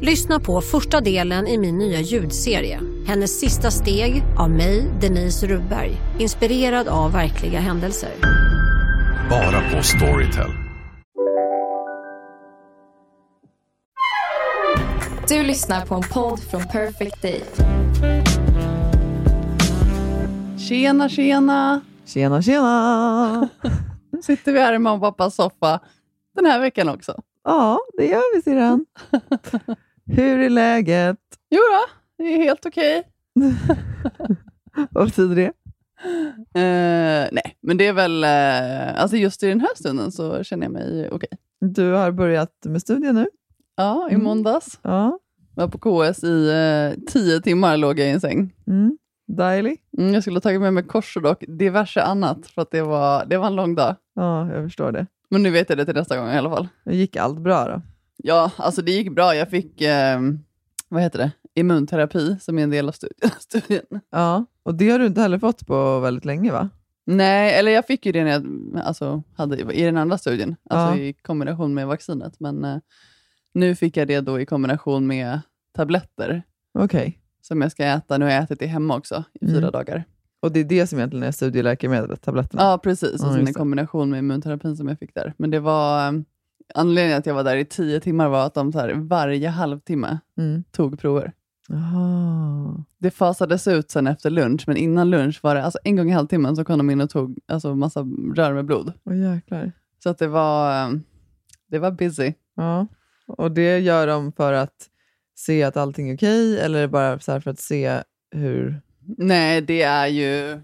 Lyssna på första delen i min nya ljudserie. Hennes sista steg av mig, Denise Rubberg. Inspirerad av verkliga händelser. Bara på Storytel. Du lyssnar på en podd från Perfect Day. Tjena, tjena! Tjena, tjena! Nu sitter vi här i mamma och pappas soffa den här veckan också. Ja, det gör vi syrran. Hur är läget? Jo då, det är helt okej. Vad betyder det? Eh, nej, men det är väl... eh, alltså just i den här stunden så känner jag mig okej. Du har börjat med studien nu? Ja, i Mm. måndags. Ja. var på KS i eh, tio timmar låg jag i en säng. Mm. Daily? Mm, jag skulle ha tagit med mig korsord och diverse annat för att det var, det var en lång dag. Ja, jag förstår det. Men nu vet jag det till nästa gång i alla fall. Gick allt bra då? Ja, alltså det gick bra. Jag fick, eh, vad heter det, immunterapi som är en del av studien. studien. Ja, och det har du inte heller fått på väldigt länge va? Nej, eller jag fick ju det när jag alltså, hade, i den andra studien, alltså Ja. i kombination med vaccinet. Men eh, nu fick jag det då i kombination med tabletter Okej. som jag ska äta. Nu har jag ätit det hemma också i fyra Mm. dagar. Och det är det som egentligen är studieläkemedlet, tabletterna? Ja, precis. Och Ja, sen i kombination med immunterapin som jag fick där. Men det var, eh, anledningen att jag var där i tio timmar var att de så här, varje halvtimme Mm. tog prover. Aha. Det fasades ut sen efter lunch, men innan lunch var det, alltså en gång i halvtimmen så kom de in och tog alltså, massa rör med blod. Åh jäklar. Så att det var, det var busy. Ja. Och det gör de för att se att allting är okej, eller bara så för att se hur... Nej, det är ju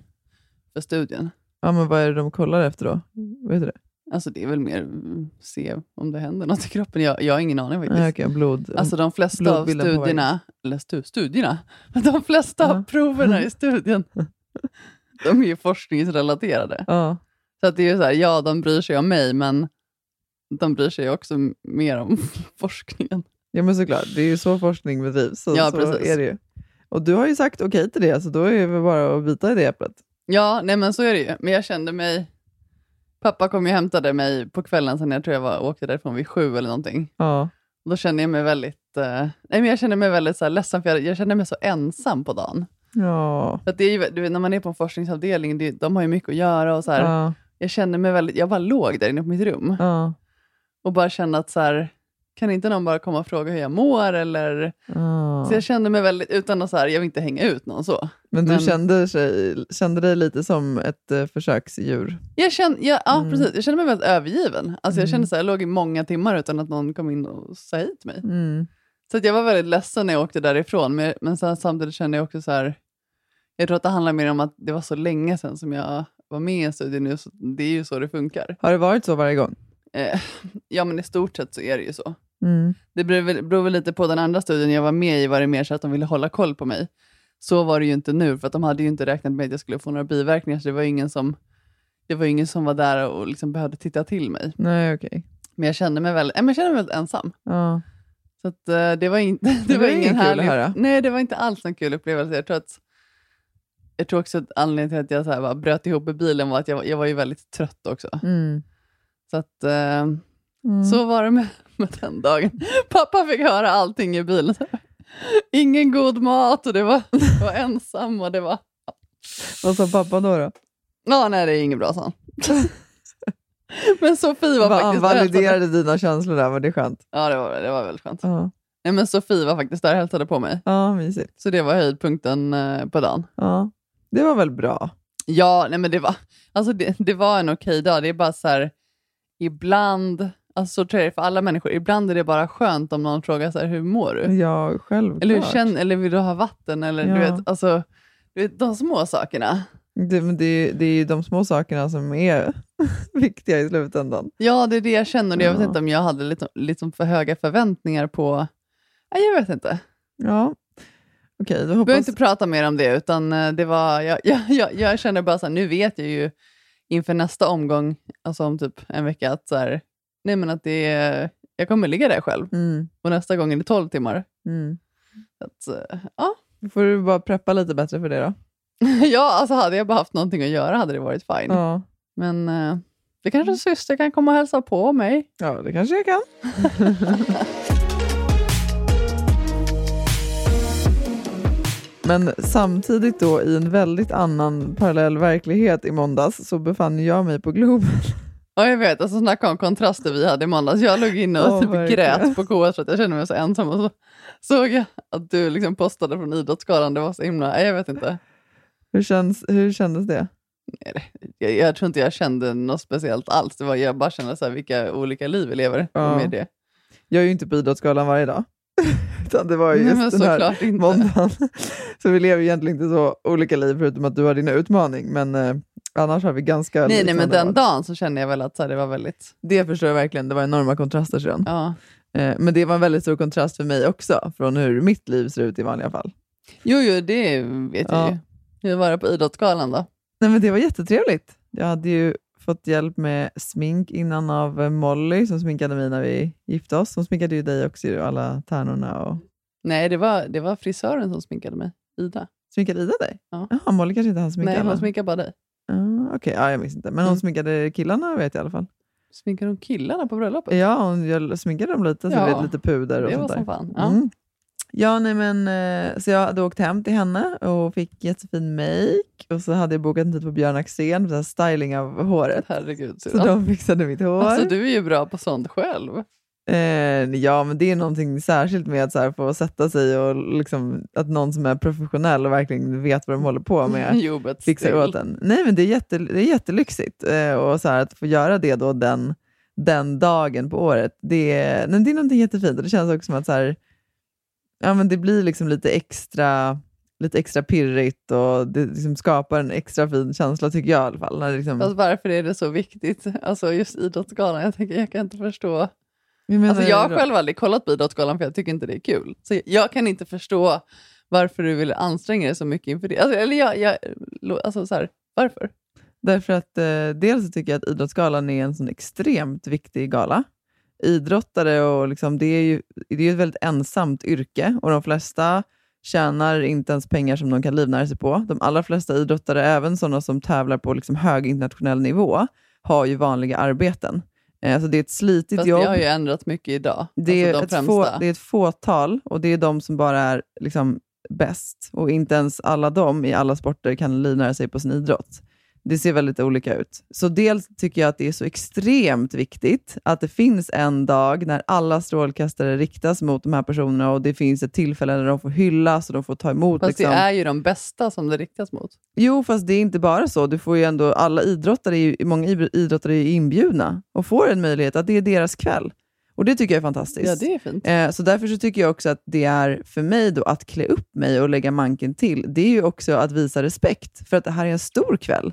för studien. Ja, men vad är det de kollar efter då? Vet du det? Alltså det är väl mer mm, se om det händer något i kroppen. Jag, jag har ingen aning faktiskt. Nej, okej, blod. Alltså de flesta av studierna, eller stu, studierna, de flesta av Ja. proverna i studien, de är ju forskningsrelaterade. Ja. Så att det är ju så här, ja de bryr sig om mig, men de bryr sig också mer om forskningen. ja, men såklart. Det är ju så forskning bedrivs. Så, Ja, så precis. är det ju. Och du har ju sagt okej till det, så då är det väl bara att bita i det äpplet. Ja, nej men så är det ju. Men jag kände mig... Pappa kom ju och hämtade mig på kvällen sen jag tror jag var, åkte därifrån vid sju eller någonting. Ja. Då kände jag mig väldigt, eh, nej men jag kände mig väldigt så här ledsen, för jag, jag kände mig så ensam på dagen. Ja. För att det är ju, du vet, när man är på en forskningsavdelning, det, de har ju mycket att göra. och så här, Ja. Jag kände mig väldigt, jag bara låg där inne på mitt rum Ja. och bara kände att så här, kan inte någon bara komma och fråga hur jag mår? Eller... Ja. Så jag kände mig väldigt, utan att så här, jag vill inte hänga ut någon så. Men du men- Kände, sig, kände dig lite som ett eh, försöksdjur? Jag kände, ja, ja, Mm. precis. Jag kände mig väldigt övergiven. Alltså, jag Mm. kände så här, jag låg i många timmar utan att någon kom in och sa hej till mig. Mm. Så jag var väldigt ledsen när jag åkte därifrån, men, men sen, samtidigt kände jag också så här, jag tror att det handlar mer om att det var så länge sedan som jag var med i en studie nu, så det är ju så det funkar. Har det varit så varje gång? Eh, ja, men i stort sett så är det ju så. Mm. Det beror väl, beror väl lite på den andra studien jag var med i, var det mer så att de ville hålla koll på mig. Så var det ju inte nu, för att de hade ju inte räknat med att jag skulle få några biverkningar, så det var ingen som, det var ingen som var där och liksom behövde titta till mig. Nej, okej. Men jag kände mig men jag kände mig väldigt ensam. Ja. Så att, eh, det var, inte, det Det var var ingen kul härlig... att höra. Nej, det var inte alls en kul upplevelse. Jag tror, att, jag tror också att anledningen till att jag så här bröt ihop i bilen var att jag, jag var ju väldigt trött också. Mm. Så, att, eh, Mm. så var det med, med den dagen. Pappa fick höra allting i bilen. Ingen god mat och det var, det var ensam och det var... Vad sa pappa då? då? Ja, nej, det är inget bra, sa han. Men Sofie var Vad faktiskt hälsade- validerade dina känslor där, var det skönt? Ja, det var, det var väldigt skönt. Ja, Nej, men Sofie var faktiskt där och hälsade på mig. ja mysigt. Så det var höjdpunkten eh, på dagen. Ja. Det var väl bra? Ja, nej men det var, alltså det, det var en okej dag. Det är bara så här, ibland, alltså så tror jag det är för alla människor, ibland är det bara skönt om någon frågar så här, hur mår du? Ja, självklart. Eller, hur känner, eller vill du ha vatten? Eller Ja. du vet, alltså, du vet, de små sakerna. Det, men det, det är ju de små sakerna som är viktiga i slutändan. Ja, det är det jag känner. Jag vet Ja. inte om jag hade lite, liksom för höga förväntningar på... Nej, jag vet inte. Ja, okej. då Vi behöver hoppas... inte prata mer om det, utan eh, det var, jag, jag, jag, jag känner bara så här, nu vet jag ju inför nästa omgång, alltså om typ en vecka, att, så här, nej men att det är, jag kommer ligga där själv. Mm, Och nästa gång är det 12 timmar. mm. Så att, eh, ja. Då får du bara preppa lite bättre för det då. ja, alltså hade jag bara haft någonting att göra hade det varit fine. Ja, Men eh, det kanske syster kan komma och hälsa på mig. ja det kanske jag kan. Men samtidigt då i en väldigt annan parallell verklighet i måndags så befann jag mig på Globen. Ja, jag vet. Alltså, snacka om kontraster vi hade i måndags. Jag låg inne och Ja, typ verkligen. grät på KS för att jag kände mig så ensam. Och så såg jag att du liksom postade från Idrottsgalan. Det var så himla... nej, Jag vet inte. Hur, känns, hur kändes det? Jag, jag tror inte jag kände något speciellt alls. Det var, jag bara kände så här, vilka olika liv vi lever. Ja. Med det. Jag är ju inte på Idrottsgalan varje dag. Utan det var ju Nej, just men den här inte. måndagen. Så vi lever egentligen inte så olika liv förutom att du har din utmaning. Men eh, annars har vi ganska Nej, nej, men den dagen så kände jag väl att så här, det var väldigt... Det förstår jag verkligen. Det var enorma kontraster sedan. Ja. Eh, men det var en väldigt stor kontrast för mig också, från hur mitt liv ser ut i vanliga fall. Jo, jo, det vet jag Ja. ju. Hur var det på Idrottsgalan då? Nej, men det var jättetrevligt. Jag hade ju fått hjälp med smink innan av eh, Molly som sminkade mig när vi gifte oss. Hon sminkade ju dig också, alla tärnorna. Och... Nej, det var, det var frisören som sminkade mig. Ida. Sminkade Ida dig? Ja. Jaha, Molly kanske inte hann sminka Nej, alla. hon sminkade bara dig. Ah, Okej, ja, jag minns inte. Men hon Mm. sminkade killarna vet jag i alla fall. Sminkade hon killarna på bröllopet? Ja, hon sminkade dem lite, så Ja, det blev lite puder och det sånt var där. som fan. Ja. Mm. Ja, nej men, eh, så jag hade åkt hem till henne och fick jättefin make och så hade jag bokat en tid på Björn Axén för styling av håret. Herregud. Så de fixade mitt hår. Alltså, du är ju bra på sånt själv. Eh, ja, men det är någonting särskilt med att så här, få sätta sig och liksom, att någon som är professionell och verkligen vet vad de håller på med Jobbet fixar åt en. Nej, men det är, jätte, det är jättelyxigt eh, och så här, att få göra det då den, den dagen på året. Det är, nej, det är någonting jättefint och det känns också som att så här, ja, men det blir liksom lite extra lite extra pirrigt och det liksom skapar en extra fin känsla tycker jag i alla fall. När liksom, Fast varför är det så viktigt? Alltså just Idrottsgalan, jag, tänker, jag kan inte förstå. jag Alltså, jag har då- själv aldrig kollat på Idrottsgalan för jag tycker inte det är kul. Så jag kan inte förstå varför du vill anstränga dig så mycket inför det. Alltså, eller jag, jag, alltså, så här, varför? Därför att eh, dels tycker jag att Idrottsgalan är en sån extremt viktig gala. Idrottare, och liksom, det är ju det är ju ett väldigt ensamt yrke och de flesta tjänar inte ens pengar som de kan livnära sig på. De allra flesta idrottare, även sådana som tävlar på liksom hög internationell nivå, har ju vanliga arbeten. Alltså det är ett slitigt Fast jobb. det har ju ändrats mycket idag. Det är, alltså, de ett få, det är ett fåtal och det är de som bara är liksom bäst. Och inte ens alla de i alla sporter kan livnära sig på sin idrott. Det ser väldigt olika ut. Så dels tycker jag att det är så extremt viktigt att det finns en dag när alla strålkastare riktas mot de här personerna och det finns ett tillfälle när de får hyllas och de får ta emot. Fast liksom. det är ju de bästa som det riktas mot. Jo, fast det är inte bara så. Du får ju ändå, alla idrottare, ju, många idr- idrottare är ju inbjudna och får en möjlighet att det är deras kväll. Och det tycker jag är fantastiskt. Ja, det är fint. Eh, så därför så tycker jag också att det är för mig då att klä upp mig och lägga manken till, det är ju också att visa respekt, för att det här är en stor kväll.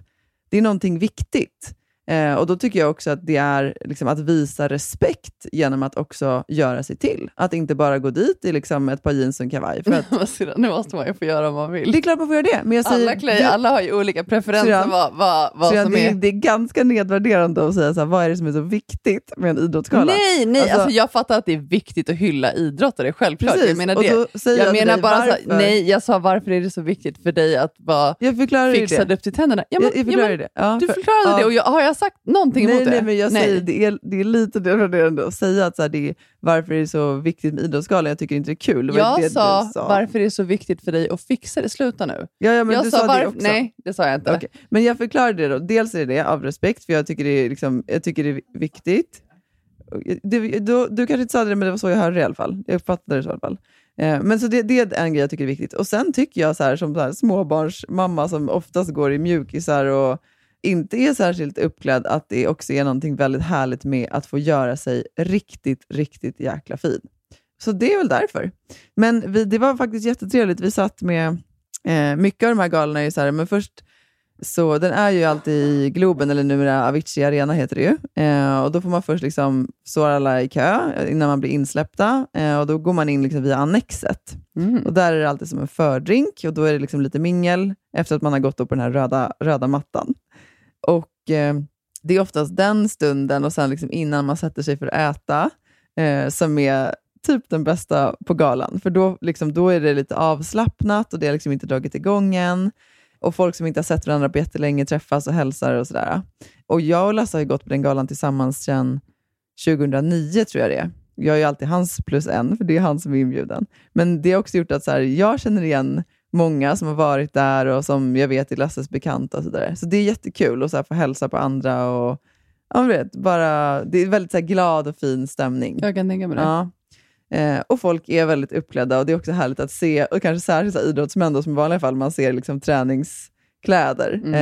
Det är någonting viktigt. Eh, och då tycker jag också att det är liksom, att visa respekt genom att också göra sig till. Att inte bara gå dit i liksom, ett par jeans och en kavaj. För att, nu måste man ju få göra vad man vill. det är klart man får göra det, men jag säger... Alla, det- alla har ju olika preferenser Syrran, vad, vad, vad så som det, är... det är ganska nedvärderande att säga så här, vad är det som är så viktigt med en idrottsgala? Nej, nej. Alltså, Alltså- jag fattar att det är viktigt att hylla idrottare, självklart. Precis, Jag menar det. Jag jag menar bara så, nej, jag sa varför är det så viktigt för dig att vara fixad upp till tänderna? Ja, men, jag, jag ja, men, det. Ja, du för- förklarade ja. det och jag, har jag sagt någonting nej, emot det? nej, men jag Nej. säger det är, det är lite nedvärderande att säga att så här, det är, varför är det så viktigt med idrottsgalan. Jag tycker inte det är kul. Det Jag det sa, du sa varför är det så viktigt för dig att fixa det. Sluta nu. Ja, ja, men jag du sa, sa det också. Nej, det sa jag inte. Okej, Men jag förklarade det då. Dels är det det av respekt, för jag tycker det är, liksom, jag tycker det är viktigt. Det, då, du kanske inte sa det, men det var så jag hörde det i alla fall. Jag uppfattade det så i alla fall. Eh, men så det, det är en grej jag tycker är viktigt. Och sen tycker jag så här, som så här, småbarnsmamma som oftast går i mjukisar och inte är särskilt uppklädd, att det också är någonting väldigt härligt med att få göra sig riktigt, riktigt jäkla fin. Så det är väl därför. Men vi, det var faktiskt jättetrevligt. Vi satt med, eh, mycket av de här galorna är ju så här, men först Så den är ju alltid i Globen, eller numera Avicii Arena heter det ju. Eh, och då får man först liksom, står alla i kö innan man blir insläppta eh, och då går man in liksom via Annexet. Mm. Och där är det alltid som en fördrink och då är det liksom lite mingel efter att man har gått upp på den här röda, röda mattan. Och eh, Det är oftast den stunden och sen liksom innan man sätter sig för att äta eh, som är typ den bästa på galan. För då, liksom, då är det lite avslappnat och det har liksom inte dragit igång än. Och folk som inte har sett varandra på jättelänge träffas och hälsar och sådär. Och jag och Lasse har ju gått på den galan tillsammans sedan 2009 tror jag det är. Jag är ju alltid hans plus en, för det är han som är inbjuden. Men det har också gjort att så här, jag känner igen många som har varit där och som jag vet är Lasses bekanta och så vidare. Så det är jättekul att så här, få hälsa på andra och ja, vet, bara, det är väldigt så här, glad och fin stämning. Jag kan tänka mig det. Ja. Eh, och folk är väldigt uppklädda och det är också härligt att se, och kanske särskilt så här, idrottsmän då, som i vanliga fall man ser liksom, träningskläder Mm.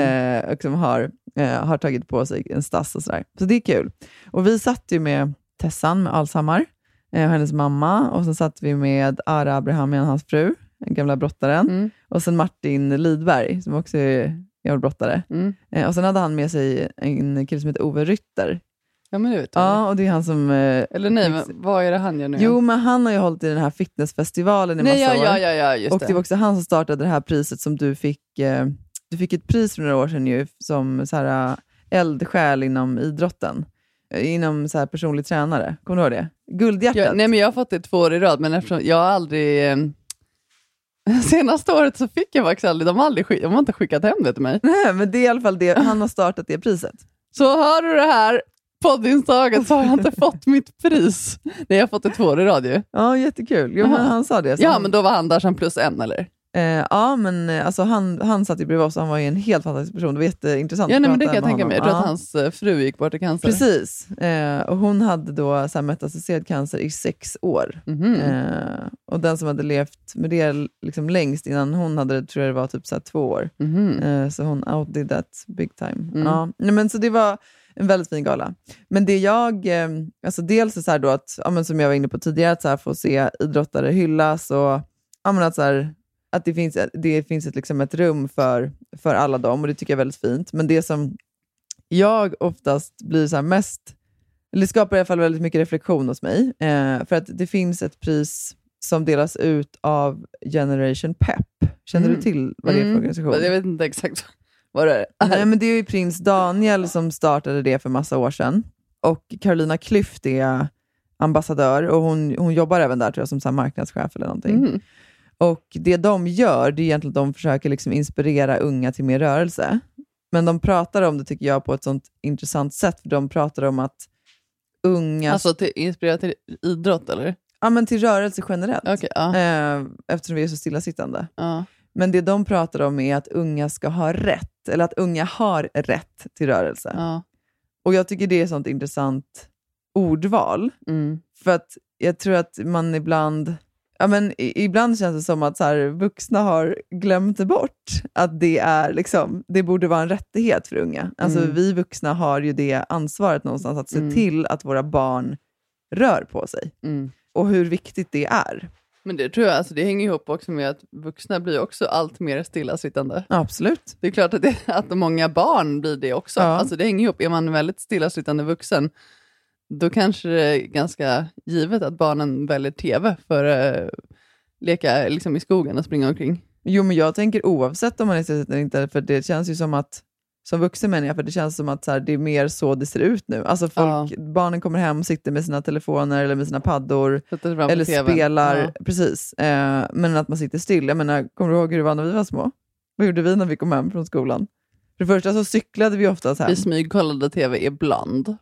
eh, och som har, eh, har tagit på sig en stass och sådär. Så det är kul. Och vi satt ju med Tessan med Alshammar, eh, och hennes mamma, och sen satt vi med Ara Abrahamian, hans fru, gamla brottaren, Mm. och sen Martin Lidberg, som också är gammal brottare. Mm. Eh, och sen hade han med sig en kille som heter Ove Rytter. Ja, men det vet. Ja, och det är han som... Eh, Eller nej, men vad är det han gör nu? Jo, men han har ju hållit i den här fitnessfestivalen i nej, massa ja, år. ja, ja, ja, just och det. det var också han som startade det här priset som du fick. Eh, du fick ett pris för några år sedan ju, som så här, eldsjäl inom idrotten. Inom så här, personlig tränare. Kommer du ihåg det? Guldhjärtat. Ja, nej, men jag har fått det två år i rad, men eftersom jag har aldrig... Senaste året så fick jag faktiskt aldrig... De har, aldrig skick, de har inte skickat hem det till mig. Nej, men det är i alla fall det. Han har startat det priset. Så hör du det här poddinslaget så har jag inte fått mitt pris. Nej, jag har fått det två år i rad ju. Ja, jättekul. Jo, men han sa det. Ja, han, men då var han där som plus en, eller? Eh, ja, men eh, alltså, han, han satt ju bredvid oss och han var ju en helt fantastisk person. Det var jätteintressant Ja, nej, men det kan jag tänka mig. Jag tror Ja. att hans eh, fru gick bort i cancer. Precis. Eh, och hon hade då så här, metastaserad cancer i sex år. Mhm. Eh, och den som hade levt med det liksom längst innan hon hade det, tror jag det var typ så här två år. Mhm. Eh, så hon outdid that big time. Mm. Ja. Nej, men, så det var en väldigt fin gala. Men det jag, alltså dels är så här då att, ja, men som jag var inne på tidigare, att så här, få se idrottare hyllas och ja, men att, så här, att det finns, det finns ett, liksom ett rum för, för alla dem och det tycker jag är väldigt fint. Men det som jag oftast blir så mest, eller det skapar i alla fall väldigt mycket reflektion hos mig, eh, för att det finns ett pris som delas ut av Generation Pep. Känner du Mm. till vad det är för Mm. organisation? Jag vet inte exakt vad det är. Nej, men det är ju prins Daniel som startade det för massa år sedan. Och Carolina Klüft är ambassadör och hon, hon jobbar även där tror jag, som så marknadschef eller någonting. Mhm. Och Det de gör, det är egentligen att de försöker liksom inspirera unga till mer rörelse. Men de pratar om det, tycker jag, på ett sånt intressant sätt. För De pratar om att unga... Alltså till, inspirerat till idrott, eller? ja, men till rörelse generellt. Okej, ja. Eh, eftersom vi är så stillasittande. ja. Men det de pratar om är att unga ska ha rätt, eller att unga har rätt till rörelse. ja. Och jag tycker det är ett sånt intressant ordval. Mm. För att jag tror att man ibland... Ja, men ibland känns det som att så här, vuxna har glömt bort att det, är, liksom, det borde vara en rättighet för unga. Alltså, Mm. Vi vuxna har ju det ansvaret någonstans att se Mm. till att våra barn rör på sig. Mm. Och hur viktigt det är. Men det tror jag, alltså det hänger ihop också med att vuxna blir också allt mer stillasittande. Absolut. Det är klart att, det, att många barn blir det också. Ja. Alltså det hänger ihop. Är man väldigt stillasittande vuxen, då kanske det är ganska givet att barnen väljer tv för att leka liksom, i skogen och springa omkring. Jo, men jag tänker oavsett om man är stillasittande eller inte, för det känns ju som att som vuxen jag, för det känns som att så här, det är mer så det ser ut nu. Alltså folk, Barnen kommer hem och sitter med sina telefoner eller med sina paddor eller spelar. Ja. Precis. Eh, men att man sitter still. Jag menar, kommer du ihåg hur det var när vi var små? Vad gjorde vi när vi kom hem från skolan? För det första så cyklade vi oftast hem. Vi smygkollade tv ibland.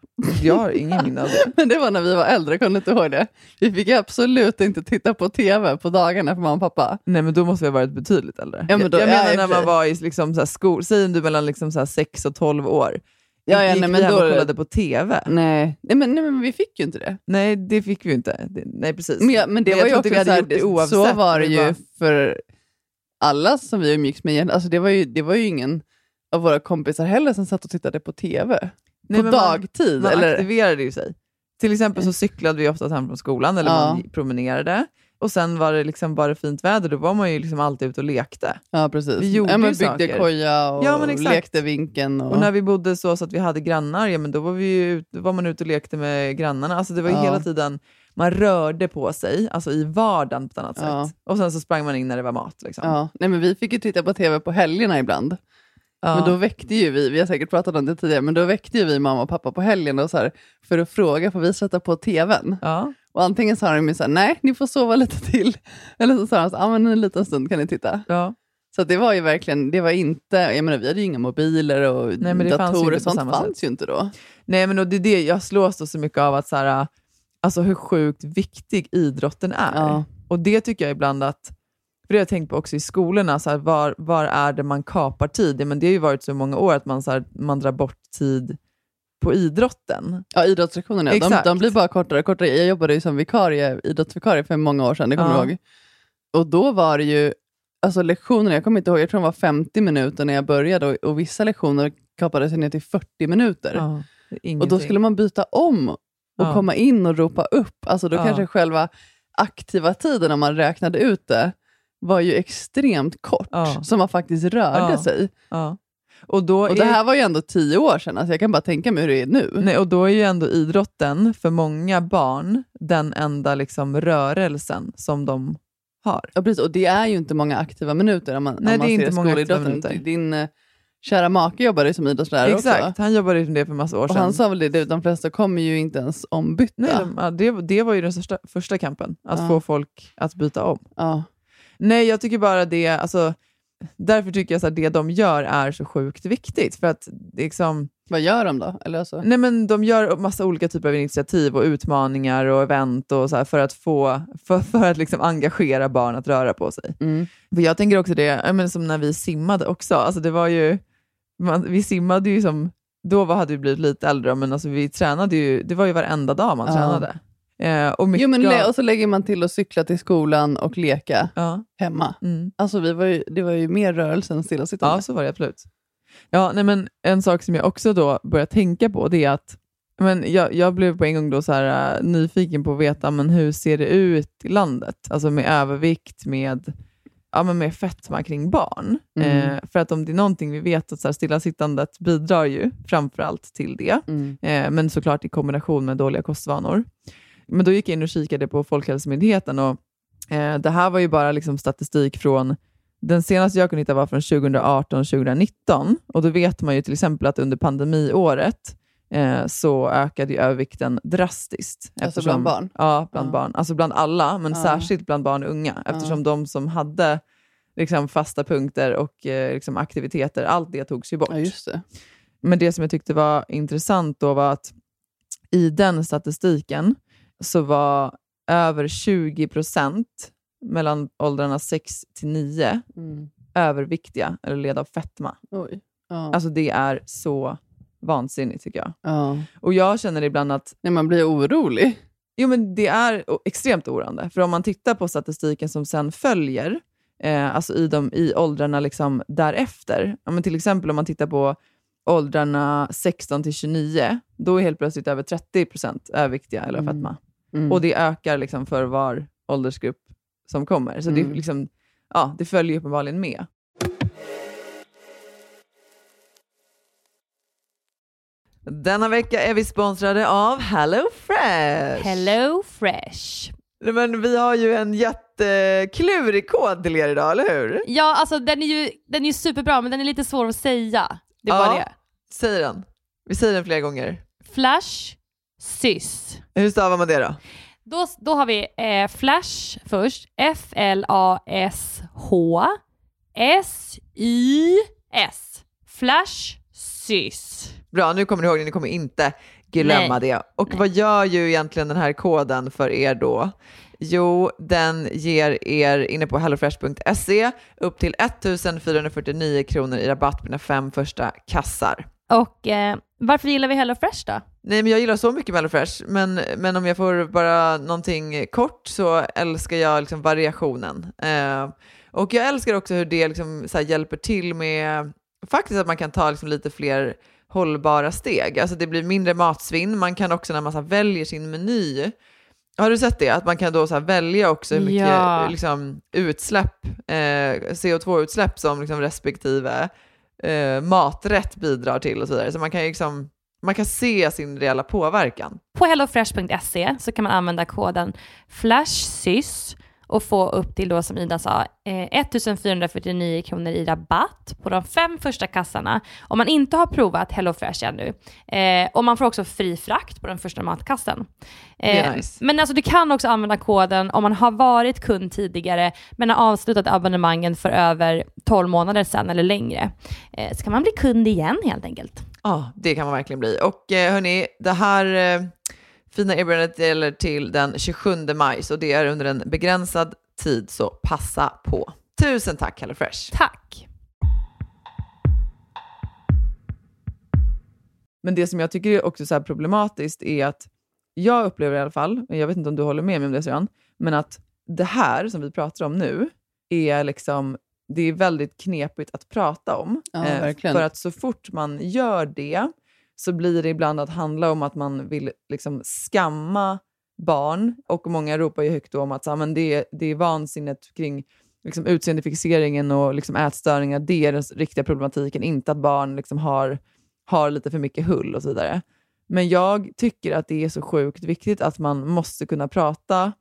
Jag har ingen minne av det. Men det var när vi var äldre, kunde inte ihåg det? Vi fick absolut inte titta på tv på dagarna för mamma och pappa. Nej, men då måste vi ha varit betydligt äldre. Ja, men då- jag ja, menar och när man var i liksom så här skol... Säg du mellan liksom så här 6 och 12 år. Ja, ja, Gick nej, vi men hem då- och kollade på TV? Nej, nej, men, nej men vi fick ju inte det. Nej, det fick vi ju inte. Det, nej, precis. Men, ja, men det jag var ju också vi så, här, oavsett. så var det men ju bara- för alla som vi umgicks med. Alltså det, var ju, det var ju ingen av våra kompisar heller som satt och tittade på TV. Nej, på men man- dagtid. Man eller? aktiverade ju sig. Till exempel så cyklade vi ofta hem från skolan, eller Ja. man promenerade. Och sen var det liksom bara fint väder, då var man ju liksom alltid ute och lekte. Ja, precis. Vi gjorde ja, men byggde saker. koja och Ja, lekte vinken. Och... Och när vi bodde så, så att vi hade grannar, ja, men då var, vi ju, var man ute och lekte med grannarna. Alltså det var Ja. hela tiden, man rörde på sig, alltså i vardagen på ett annat Ja. sätt. Och sen så sprang man in när det var mat. Liksom. Ja, nej, men vi fick ju titta på tv på helgerna ibland. Ja. Men då väckte ju vi, vi har säkert pratat om det tidigare, men då väckte ju vi mamma och pappa på helgen och så här, för att fråga, får vi sätta på tvn? Ja. Och antingen sa de ju så här, nej, ni får sova lite till. Eller så sa de så här, ja men en liten stund kan ni titta. Ja. Så det var ju verkligen, det var inte, jag menar vi hade ju inga mobiler och Nej, men det fanns ju datorer, inte på sånt fanns sätt. ju inte då. Nej, men och det är det jag slås då så mycket av, att så här, alltså hur sjukt viktig idrotten är. Ja. Och det tycker jag ibland att, för det har jag tänkt på också i skolorna, så här, var, var är det man kapar tid? Ja, men det har ju varit så många år att man, så här, man drar bort tid på idrotten. Ja, idrottslektionerna, de, de blir bara kortare och kortare. Jag jobbade ju som vikarie, idrottsvikarie för många år sedan, det kommer Ja. du ihåg? Och då var det ju, alltså lektionerna, jag kommer inte ihåg, jag tror de var 50 minuter när jag började och, och vissa lektioner kapade sig ner till 40 minuter. Ja, och då skulle man byta om och Ja. komma in och ropa upp. Alltså då kanske själva aktiva tiden, om man räknade ut det, var ju extremt kort, Ja. som man faktiskt rörde Ja. sig. Ja. Och, då Och är, det här var ju ändå tio år sedan, alltså jag kan bara tänka mig hur det är nu. nej, och då är ju ändå idrotten för många barn den enda liksom, rörelsen som de har. Ja, precis. Och det är ju inte många aktiva minuter om man, Nej, om man det är ser inte många aktiva minuter. Din eh, kära make jobbade ju som idrottslärare Exakt, också. han jobbade ju med det för massa år Och sedan. han sa väl det, det, de flesta kommer ju inte ens ombytta. Nej, de, det, det var ju den största, första kampen, att Ja. få folk att byta om. Ja. Nej, jag tycker bara det, alltså, därför tycker jag att det de gör är så sjukt viktigt. För att liksom, Vad gör de då? Eller alltså? nej, men de gör massa olika typer av initiativ och utmaningar och event och så för att, få, för, för att liksom engagera barn att röra på sig. Mm. För jag tänker också det, men som när vi simmade också, alltså det var ju, man, vi simmade ju som, då hade vi blivit lite äldre, men alltså vi tränade ju, det var ju varenda dag man Ja. tränade. Eh, och mycket Jo, men av- och så lägger man till att cykla till skolan och leka ja, hemma. mm. Alltså vi var ju, det var ju mer rörelse än stillasittande. Ja, så var det absolut. Ja, nej, men en sak som jag också då börjar tänka på det är att men jag, jag blev på en gång då så här, äh, nyfiken på att veta men hur ser det ut i landet, alltså med övervikt, med, ja, men med fetma kring barn. Mm. Eh, för att om det är någonting vi vet att så här, stillasittandet bidrar ju framförallt till det, Mm. eh, men såklart i kombination med dåliga kostvanor. Men då gick jag in och kikade på Folkhälsomyndigheten och eh, det här var ju bara liksom statistik från den senaste jag kunde hitta var från 2018-2019 och då vet man ju till exempel att under pandemiåret eh, så ökade ju övervikten drastiskt. Alltså bland barn? Ja, bland Ja. barn. Alltså bland alla, men Ja. särskilt bland barn och unga eftersom de som hade liksom, fasta punkter och eh, liksom, aktiviteter, allt det togs ju bort. Ja, just det. Men det som jag tyckte var intressant då var att i den statistiken så var över 20 procent mellan åldrarna 6 till 9 Mm. överviktiga eller led av fetma. Oj. Ja. Alltså det är så vansinnigt tycker jag. ja. Och jag känner ibland att Nej, man blir orolig. jo, men det är extremt oroande. För om man tittar på statistiken som sen följer, eh, alltså i, de, i åldrarna liksom därefter, ja, men till exempel om man tittar på åldrarna 16 till 29, då är helt plötsligt över 30 procent överviktiga eller Mm. fetma. Mm. Och det ökar liksom för var åldersgrupp som kommer. Så det, Mm. är liksom, ja, det följer uppenbarligen med. Denna vecka är vi sponsrade av. Hello Fresh. Nej, Men vi har ju en jätteklurig kod till er idag, eller hur? Ja, alltså den är ju den är superbra men den är lite svår att säga. Det är Ja. bara det. Säg den. Vi säger den flera gånger. Flash sys. Hur stavar man det då? Då, då har vi eh, Flash först. F-L-A-S-H S-Y-S. Flash sys. Bra, nu kommer ni ihåg det, ni kommer inte glömma Nej. det. Och vad gör ju egentligen den här koden för er då? Jo, den ger er inne på hellofresh.se upp till 1449 kronor i rabatt på dina fem första kassar. Och eh, varför gillar vi HelloFresh då? Nej, men jag gillar så mycket HelloFresh, men, men om jag får bara någonting kort så älskar jag liksom variationen. Eh, och jag älskar också hur det liksom här hjälper till med faktiskt att man kan ta liksom lite fler hållbara steg. Alltså det blir mindre matsvinn. Man kan också när man här väljer sin meny Har du sett det? Att man kan då så välja också hur mycket Ja. liksom, utsläpp, eh, CO2-utsläpp som liksom respektive eh, maträtt bidrar till och så vidare. Så man kan, liksom, man kan se sin reella påverkan. På hellofresh.se så kan man använda koden FLASHSYS och få upp till då som Ida sa eh, 1449 kronor i rabatt på de fem första kassarna om man inte har provat HelloFresh ännu. Eh, och man får också fri frakt på den första matkassen. Eh, nice. Men alltså du kan också använda koden om man har varit kund tidigare men har avslutat abonnemangen för över 12 månader sedan eller längre. Eh, så kan man bli kund igen helt enkelt. Ja, det kan man verkligen bli. Och eh, hörni, det här eh, fina erbjudandet gäller till den 27 maj, så det är under en begränsad tid, så passa på. Tusen tack HelloFresh! Tack! Men det som jag tycker är också så här problematiskt är att jag upplever i alla fall, jag vet inte om du håller med mig om det Sören, men att det här som vi pratar om nu är liksom, det är väldigt knepigt att prata om. Ja, Eh, för att så fort man gör det så blir det ibland att handla om att man vill liksom skamma barn. Och många ropar ju högt om att så, men det, det är vansinnet kring liksom, utseendefixeringen och liksom, ätstörningar, det är den riktiga problematiken, inte att barn liksom, har, har lite för mycket hull och så vidare. Men jag tycker att det är så sjukt viktigt att man måste kunna prata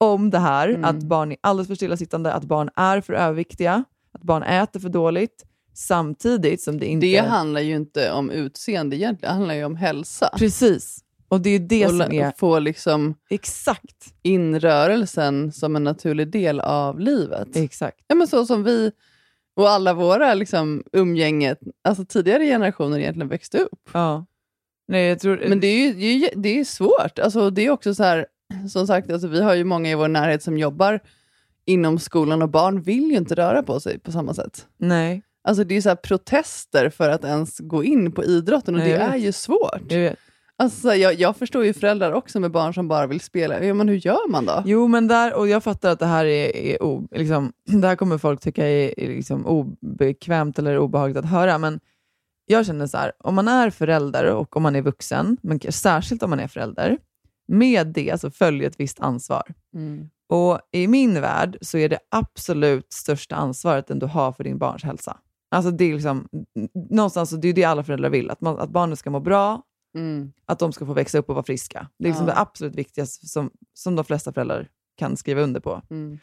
om det här, Mm. att barn är alldeles för stillasittande, att barn är för överviktiga, att barn äter för dåligt, samtidigt som det inte... Det handlar ju inte om utseende egentligen, det handlar ju om hälsa. Precis. Och det är det och som är... få liksom Exakt. in rörelsen som en naturlig del av livet. Exakt. Ja, men så som vi och alla våra liksom, umgänget, alltså tidigare generationer egentligen växte upp. Ja. Nej, jag tror... Men det är ju det är, ju- det är svårt. Alltså, det är också så här, som sagt, alltså, vi har ju många i vår närhet som jobbar inom skolan och barn vill ju inte röra på sig på samma sätt. Nej. Alltså det är så här protester för att ens gå in på idrotten och Nej, det är ju svårt. Jag vet. Alltså, jag, jag förstår ju föräldrar också med barn som bara vill spela. Ja, men hur gör man då? Jo, men där, och jag fattar att det här är, är o, liksom, det här kommer folk tycka är, är liksom obekvämt eller obehagligt att höra, men jag känner så här, om man är förälder och om man är vuxen, men särskilt om man är förälder, med det så följer ett visst ansvar. Mm. Och i min värld så är det absolut största ansvaret den du har för din barns hälsa. Alltså det är liksom, någonstans, så det är det alla föräldrar vill, att, man, att barnen ska må bra, Mm. att de ska få växa upp och vara friska. Det är liksom Ja. det absolut viktigaste som, som de flesta föräldrar kan skriva under på. Mm.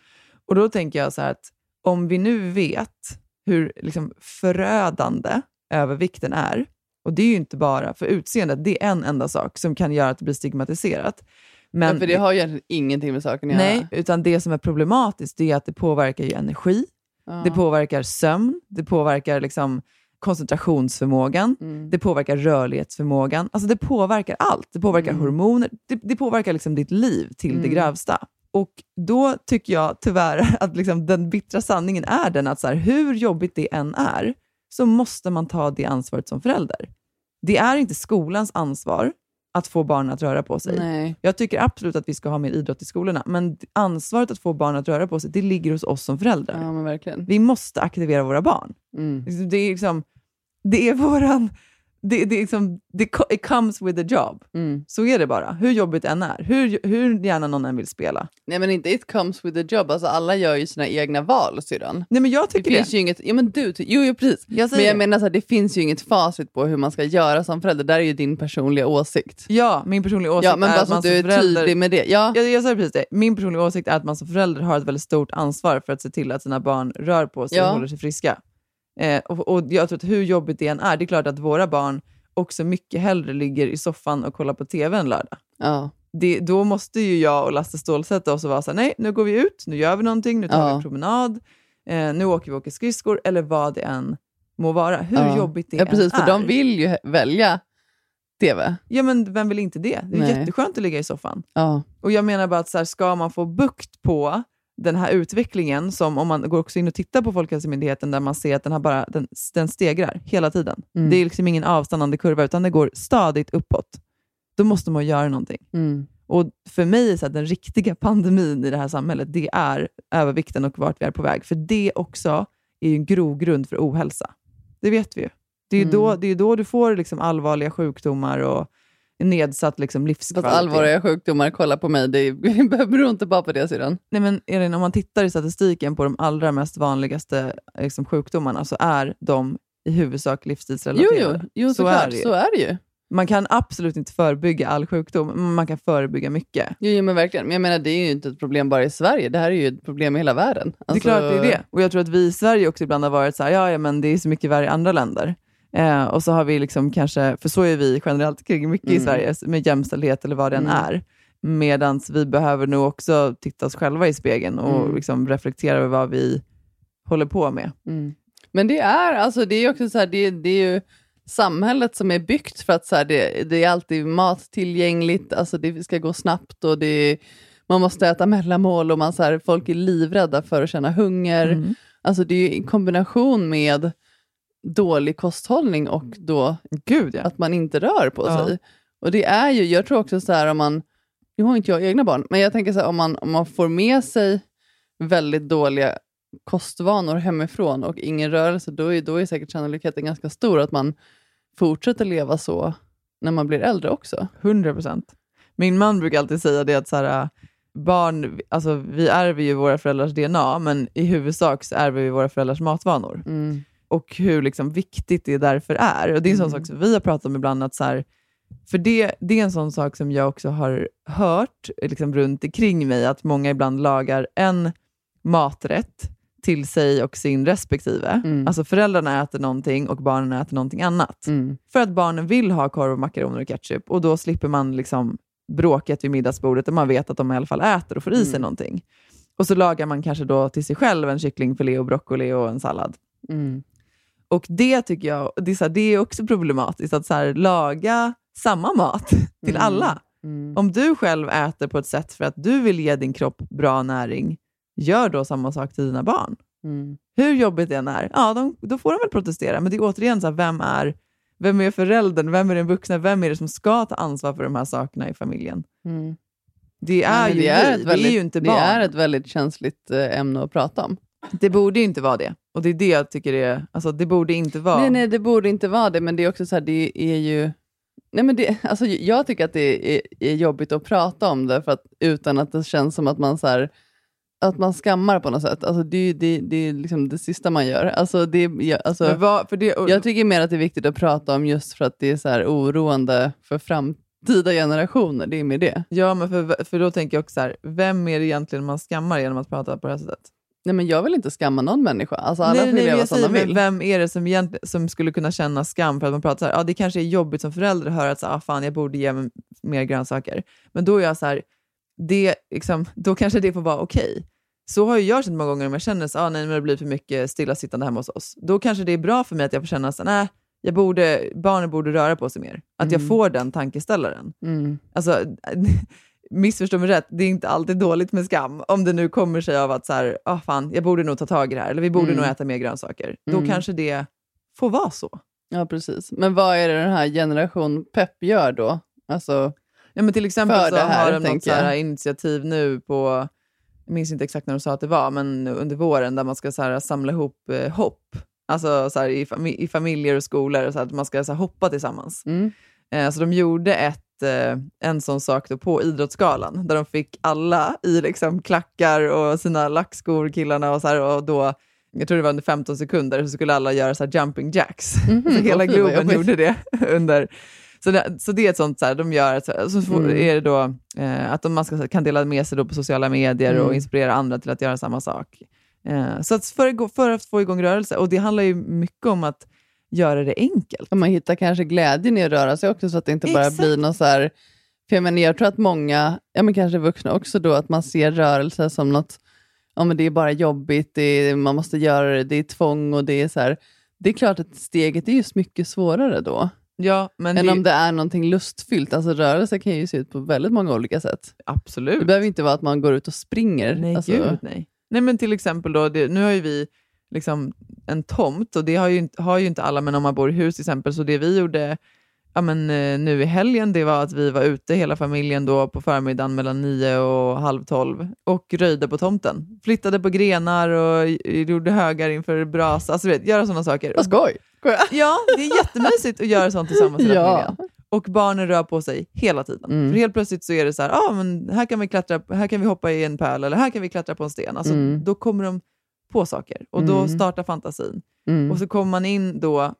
Och då tänker jag så här att om vi nu vet hur liksom förödande övervikten är, och det är ju inte bara för utseendet, det är en enda sak som kan göra att det blir stigmatiserat. Men ja, för det har ju egentligen ingenting med saken att göra. Nej, utan det som är problematiskt är att det påverkar ju energi, Ja. det påverkar sömn, det påverkar liksom koncentrationsförmågan, Mm. det påverkar rörlighetsförmågan. Alltså det påverkar allt. Det påverkar Mm. hormoner, det, det påverkar liksom ditt liv till det Mm. grövsta. Och då tycker jag tyvärr att liksom den bittra sanningen är den att så här, hur jobbigt det än är, så måste man ta det ansvaret som förälder. Det är inte skolans ansvar att få barnen att röra på sig. Nej. Jag tycker absolut att vi ska ha mer idrott i skolorna, men ansvaret att få barn att röra på sig, det ligger hos oss som föräldrar. Ja, men verkligen. Vi måste aktivera våra barn. Mm. Det är liksom, det är våran, det, det liksom, det, it comes with a job. Mm. Så är det bara, hur jobbigt det än är. Hur, hur gärna någon än vill spela. Nej men inte it comes with a job, alltså alla gör ju sina egna val syrran. Nej men jag Det tycker det. finns ju inget, ja men du, jo, jo precis. Jag men jag det. menar så här, det finns ju inget facit på hur man ska göra som förälder, där är ju din personliga åsikt. Ja, min personliga åsikt Ja men är bara att man du som är förälder... tydlig med det. Ja. Jag, jag säger precis det. Min personliga åsikt är att man som förälder har ett väldigt stort ansvar för att se till att sina barn rör på sig Ja. och håller sig friska. Eh, och, och jag tror att hur jobbigt det än är, det är klart att våra barn också mycket hellre ligger i soffan och kollar på TV en lördag. Ja. Det, då måste ju jag och Lasse stålsätta oss och vara så här, nej, nu går vi ut, nu gör vi någonting, nu tar vi Ja. en promenad, eh, nu åker vi och åker skridskor, eller vad det än må vara. Hur ja. jobbigt det Ja precis, än är. de vill ju välja TV. Ja, men vem vill inte det? Det är Nej. jätteskönt att ligga i soffan. Ja. Och jag menar bara att så här, ska man få bukt på den här utvecklingen, som om man går också in och tittar på Folkhälsomyndigheten, där man ser att den, har bara, den, den stegrar hela tiden. Mm. Det är liksom ingen avstannande kurva, utan det går stadigt uppåt. Då måste man göra någonting. Mm. Och för mig är så här, den riktiga pandemin i det här samhället, det är övervikten och vart vi är på väg. För det också är ju en grogrund för ohälsa. Det vet vi ju. Det är ju Mm. då, det är då du får liksom allvarliga sjukdomar och nedsatt liksom, Fast livskvalitet. allvarliga sjukdomar, kolla på mig, det beror inte bara på det sidan. Nej, men Elin, om man tittar i statistiken på de allra mest vanligaste liksom, sjukdomarna så är de i huvudsak Jo, livsstilsrelaterade. jo, jo så såklart, är det ju. så är det ju. Man kan absolut inte förebygga all sjukdom, men man kan förebygga mycket. Jo, jo, men verkligen. Men jag menar, det är ju inte ett problem bara i Sverige, det här är ju ett problem i hela världen. Det är klart det är det. Och jag tror att vi i Sverige också ibland har varit så här, ja, ja men det är så mycket värre i andra länder. Eh, och så har vi liksom kanske, för så är vi generellt kring mycket i Mm. Sverige, med jämställdhet eller vad det än Mm. är. Medan vi behöver nog också titta oss själva i spegeln och Mm. liksom reflektera över vad vi håller på med. Mm. Men det är, alltså, det är också så här, det, det är ju samhället som är byggt för att så här, det, det är alltid mat tillgängligt, alltså, det ska gå snabbt och det, man måste äta mellanmål och man, så här, folk är livrädda för att känna hunger. Mm. Alltså, det är ju i kombination med dålig kosthållning och då Gud ja. att man inte rör på Ja. sig. Och det är ju, jag tror också så här om man, nu har inte jag egna barn, men jag tänker så här om man, om man får med sig väldigt dåliga kostvanor hemifrån och ingen rörelse, då är, då är säkert sannolikheten ganska stor att man fortsätter leva så när man blir äldre också. 100 procent. Min man brukar alltid säga det att så här, barn, alltså, vi ärver ju våra föräldrars DNA, men i huvudsak så ärver vi våra föräldrars matvanor. Mm. Och hur liksom viktigt det därför är. Och Det är en sån Mm. sak som vi har pratat om ibland, att så här, för det, det är en sån sak som jag också har hört liksom runt omkring mig, att många ibland lagar en maträtt till sig och sin respektive. Mm. Alltså föräldrarna äter någonting och barnen äter någonting annat. Mm. För att barnen vill ha korv, och makaroner och ketchup och då slipper man liksom bråket vid middagsbordet och man vet att de i alla fall äter och får i sig Mm. någonting. Och så lagar man kanske då till sig själv en kycklingfilé och broccoli och en sallad. Mm. Och det tycker jag det är, så här, det är också problematiskt, att så här, laga samma mat till Mm. alla. Mm. Om du själv äter på ett sätt för att du vill ge din kropp bra näring, gör då samma sak till dina barn. Mm. Hur jobbigt det än är, ja, de, då får de väl protestera. Men det är återigen, så här, vem, är, vem är föräldern? Vem är den vuxna? Vem är det som ska ta ansvar för de här sakerna i familjen? Mm. Det är men ju det är, väldigt, det är ju inte det barn. är ett väldigt känsligt eh, ämne att prata om. Det borde ju inte vara det. Och det är det jag tycker är, alltså det borde inte vara. Nej, nej, det borde inte vara det, men det är också så här, det är ju... Nej, men det, alltså, jag tycker att det är, är jobbigt att prata om det, för att, utan att det känns som att man så här, att man skammar på något sätt. Alltså, det, är- det, det är liksom det sista man gör. Alltså, det, jag, alltså, vad- för det, och, jag tycker mer att det är viktigt att prata om just för att det är så här oroande för framtida generationer. Det är med det. Ja, men för, för då tänker jag också så här, vem är det egentligen man skammar genom att prata på det här sättet? Nej, men jag vill inte skamma någon människa. Alltså, alla får nej, leva jag som de vill. vem är det som, som skulle kunna känna skam för att man pratar så här, ja det kanske är jobbigt som förälder att höra att så, ah, fan, jag borde ge mig mer grönsaker. Men då är jag så här, det, liksom, då kanske det får vara okej. Så har ju jag känt många gånger om jag känner att ah, nej, men det blir för mycket stillasittande hemma hos oss. Då kanske det är bra för mig att jag får känna att nej, jag borde, barnen borde röra på sig mer. Att jag Mm. får den tankeställaren. Mm. Alltså, missförstå mig rätt, det är inte alltid dåligt med skam. Om det nu kommer sig av att så här, ah, fan, jag borde nog ta tag i det här, eller vi borde Mm. nog äta mer grönsaker. Då Mm. kanske det får vara så. Ja, precis. Men vad är det den här generation pepp gör då? Alltså, Ja, men till exempel så här, har de något så här initiativ nu på, jag minns inte exakt när de sa att det var, men under våren där man ska så här, samla ihop eh, hopp. Alltså så här, i, fami- i familjer och skolor, så att man ska så här, hoppa tillsammans. mm. Eh, så de gjorde ett, eh, en sån sak då på Idrottsgalan, där de fick alla i liksom klackar och sina lackskor, killarna, och, så här, och då, jag tror det var under 15 sekunder, så skulle alla göra så här jumping jacks. Mhm, så hela Globen gjorde det. under så det, så det är ett sånt, så här, de gör, så, så får, Mm. är det då eh, att de, man ska, kan dela med sig då på sociala medier och Mm. inspirera andra till att göra samma sak. Eh, så att för, för att få igång rörelse, och det handlar ju mycket om att göra det enkelt. Och man hittar kanske glädjen i att röra sig också, så att det inte bara Exakt. blir något så här... För jag, menar, jag tror att många, ja, men kanske vuxna också, då, att man ser rörelse som något, ja, men det är bara jobbigt, det är, man måste göra det, det är tvång och det är så här. Det är klart att steget är just mycket svårare då, Ja, men än det, om det är någonting lustfyllt. Alltså rörelse kan ju se ut på väldigt många olika sätt. absolut. Det behöver inte vara att man går ut och springer. Nej, alltså, gud nej. Nej, men till exempel då, det, nu har ju vi liksom en tomt och det har ju, inte, har ju inte alla, men om man bor i hus till exempel, så det vi gjorde ja, men, eh, nu i helgen, det var att vi var ute hela familjen då på förmiddagen mellan nio och halv tolv och röjde på tomten. Flyttade på grenar och gjorde högar inför brasa, alltså vet, göra sådana saker. Vad skoj! Ja, det är jättemysigt att göra sånt tillsammans med Ja. familjen. Och barnen rör på sig hela tiden. Mm. För helt plötsligt så är det så här, ah, men här kan vi klättra, här kan vi hoppa i en pärl eller här kan vi klättra på en sten. Alltså, Mm. Då kommer de på saker och då Mm. startar fantasin. Mm. Och så kommer man in då,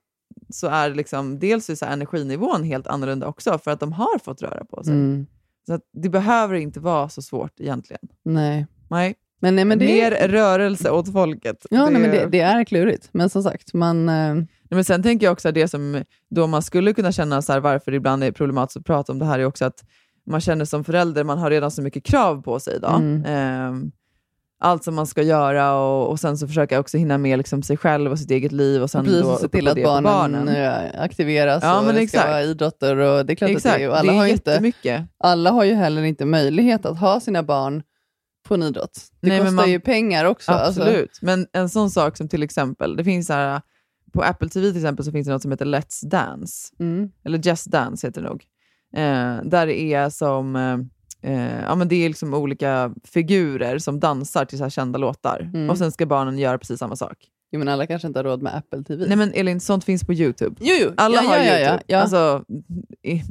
så är liksom, dels är så energinivån helt annorlunda också för att de har fått röra på sig. Mm. Så det behöver inte vara så svårt egentligen. Nej. Nej. Men, nej, men det Mer rörelse åt folket. Ja, nej, men det, det är klurigt. Men som sagt, man... eh, Nej, men sen tänker jag också att det som då man skulle kunna känna så här, varför det ibland är problematiskt att prata om det här är också att man känner som förälder, man har redan så mycket krav på sig idag. Mm. Ehm, allt som man ska göra och, och sen så försöka också hinna med liksom sig själv och sitt eget liv och sen Precis, då och se till att på barnen, eh, aktiveras Ja, och men det exakt. ska vara idrotter. Och det är klart Exakt, att det är, alla, det är har inte, alla har ju heller inte möjlighet att ha sina barn på en idrott. Det Nej, kostar man- ju pengar också. alltså. Absolut, men en sån sak som till exempel, det finns så här, på Apple TV till exempel så finns det något som heter Let's Dance. Mm. Eller Just Dance heter det nog. Eh, där det är som eh, ja, men det är liksom olika figurer som dansar till så här kända låtar. Mm. Och sen ska barnen göra precis samma sak. Jo, men alla kanske inte har råd med Apple TV. Nej men Elin, sånt finns på YouTube. Jo, jo. Alla ja, har ja, YouTube. ja, ja. Alltså,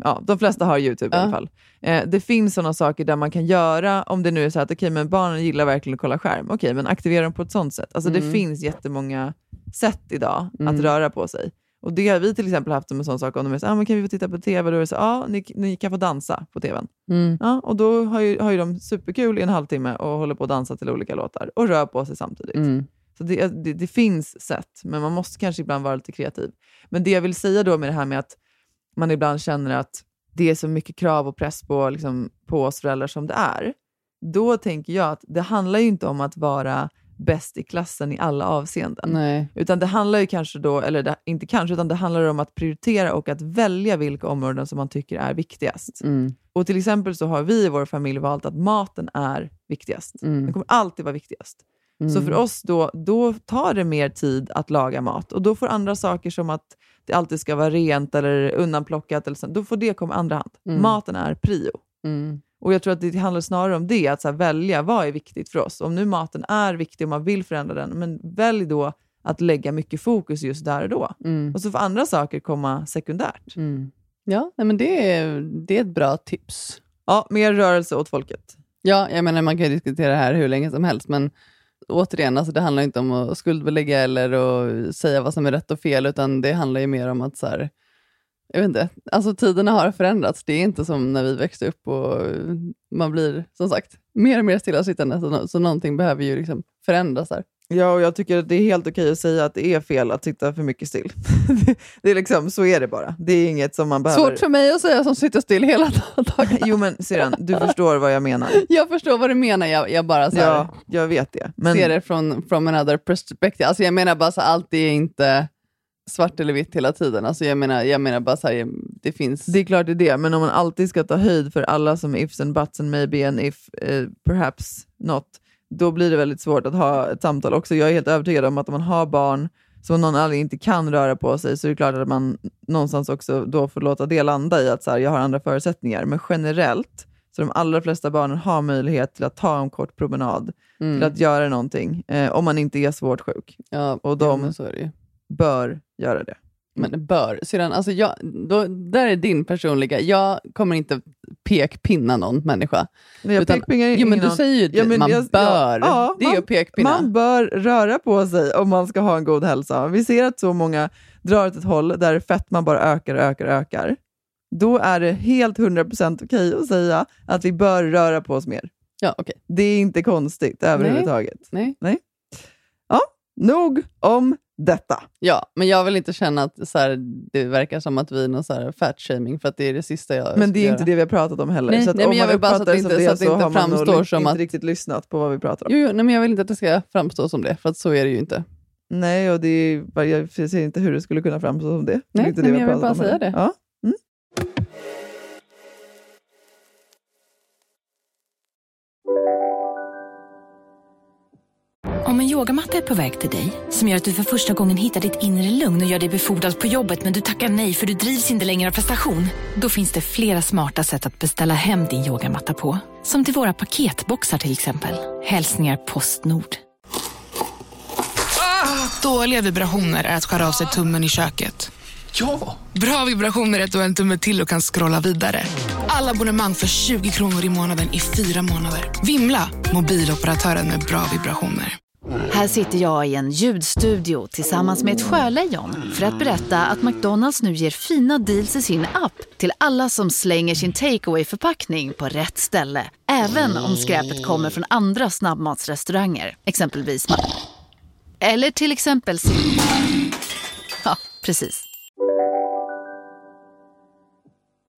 ja, de flesta har YouTube i alla fall. Eh, det finns sådana saker där man kan göra, om det nu är så att okay, men barnen gillar verkligen att kolla skärm, okej, men aktivera dem på ett sånt sätt. Alltså, Det Mm. finns jättemånga sätt idag Mm. att röra på sig. Och Det har vi till exempel haft som en sån sak, om de är så, ah, men kan vi få titta på TV? Då är det så, ja, ni, ni kan få dansa på TVn. Mm. Ja, och då har ju, har ju de superkul i en halvtimme och håller på att dansa till olika låtar och rör på sig samtidigt. Mm. Så det, det, det finns sätt, men man måste kanske ibland vara lite kreativ. Men det jag vill säga då med det här med att man ibland känner att det är så mycket krav och press på, liksom, på oss föräldrar som det är. Då tänker jag att det handlar ju inte om att vara bäst i klassen i alla avseenden. Nej. Utan det handlar ju kanske då, eller det, inte kanske, utan det handlar om att prioritera och att välja vilka områden som man tycker är viktigast. Mm. Och till exempel så har vi i vår familj valt att maten är viktigast. Mm. Den kommer alltid vara viktigast. Mm. Så för oss då, då tar det mer tid att laga mat och då får andra saker som att det alltid ska vara rent eller undanplockat, eller så, då får det komma andra hand. Mm. Maten är prio. Mm. Och jag tror att det handlar snarare om det, att så välja vad är viktigt för oss. Om nu maten är viktig och man vill förändra den, men välj då att lägga mycket fokus just där och då. Mm. Och så får andra saker komma sekundärt. Mm. Ja, nej, men det är, det är ett bra tips. Ja, mer rörelse åt folket. Ja, jag menar man kan ju diskutera det här hur länge som helst, men återigen, alltså, det handlar inte om att skuldbelägga eller att säga vad som är rätt och fel, utan det handlar ju mer om att så här, jag vet inte, alltså tiderna har förändrats. Det är inte som när vi växte upp och man blir, som sagt, mer och mer stillasittande, så, så någonting behöver ju liksom förändras där. Ja, och jag tycker att det är helt okej att säga att det är fel att sitta för mycket still. det, är liksom, så är det bara. Det är inget som man behöver... Svårt för mig att säga som sitter still hela dagen. Jo, men Siran, du förstår vad jag menar. Jag förstår vad du menar, jag, jag bara så här, Ja, jag vet det. Men, ser det från from another perspective. Alltså jag menar bara så allt är inte svart eller vitt hela tiden. Alltså jag menar, jag menar bara så här, det finns... Det är klart det är det, men om man alltid ska ta höjd för alla som ifs and buts and maybe and if, eh, perhaps not, då blir det väldigt svårt att ha ett samtal också. Jag är helt övertygad om att om man har barn som av någon anledning inte kan röra på sig, så är det klart att man någonstans också då får låta det landa i att så här, jag har andra förutsättningar. Men generellt, så de allra flesta barnen har möjlighet till att ta en kort promenad, Mm. till att göra någonting, eh, om man inte är svårt sjuk. ja, och ja, de- men Bör göra det. Men bör. Sedan, alltså jag, då, där är din personliga, jag kommer inte pekpinna någon människa. Men jag Utan- pekpingar Jo men du säger ju Ja, man jag- bör. ja, ja, det är ju man- pekpinna. Man bör röra på sig om man ska ha en god hälsa. Vi ser att så många drar åt ett håll där fettman bara ökar och ökar och ökar. Då är det helt 100% okej att säga att vi bör röra på oss mer. Ja, okej. Det är inte konstigt överhuvudtaget. Nej. Nej. Ja, nog om detta. Ja, men jag vill inte känna att så här, det verkar som att vi är någon så fat-shaming, för att det är det sista jag Men det är skulle inte det vi har pratat om heller. Nej, så att nej, om men jag man vill bara så att det inte- så att det inte har man nog framstår som inte att- riktigt lyssnat på vad vi pratar om. Jo, jo, nej, men jag vill inte att det ska framstå som det, för att så är det ju inte. Nej, och det är, jag ser inte hur det skulle kunna framstå som det. Det är Nej, inte nej, det men jag vill bara säga det. Ja. Om en yogamatta är på väg till dig, som gör att du för första gången hittar ditt inre lugn och gör dig befordrad på jobbet men du tackar nej för du drivs inte längre av prestation. Då finns det flera smarta sätt att beställa hem din yogamatta på. Som till våra paketboxar till exempel. Hälsningar Postnord. Dåliga vibrationer är att skära av sig tummen i köket. Ja! Bra vibrationer är ett och en tumme till och kan scrolla vidare. Alla abonnemang för 20 kronor i månaden i fyra månader. Vimla! Mobiloperatören med bra vibrationer. Här sitter jag i en ljudstudio tillsammans med ett sjölejon för att berätta att McDonalds nu ger fina deals i sin app till alla som slänger sin takeaway förpackning på rätt ställe. Även om skräpet kommer från andra snabbmatsrestauranger, exempelvis Eller till exempel Ja, precis.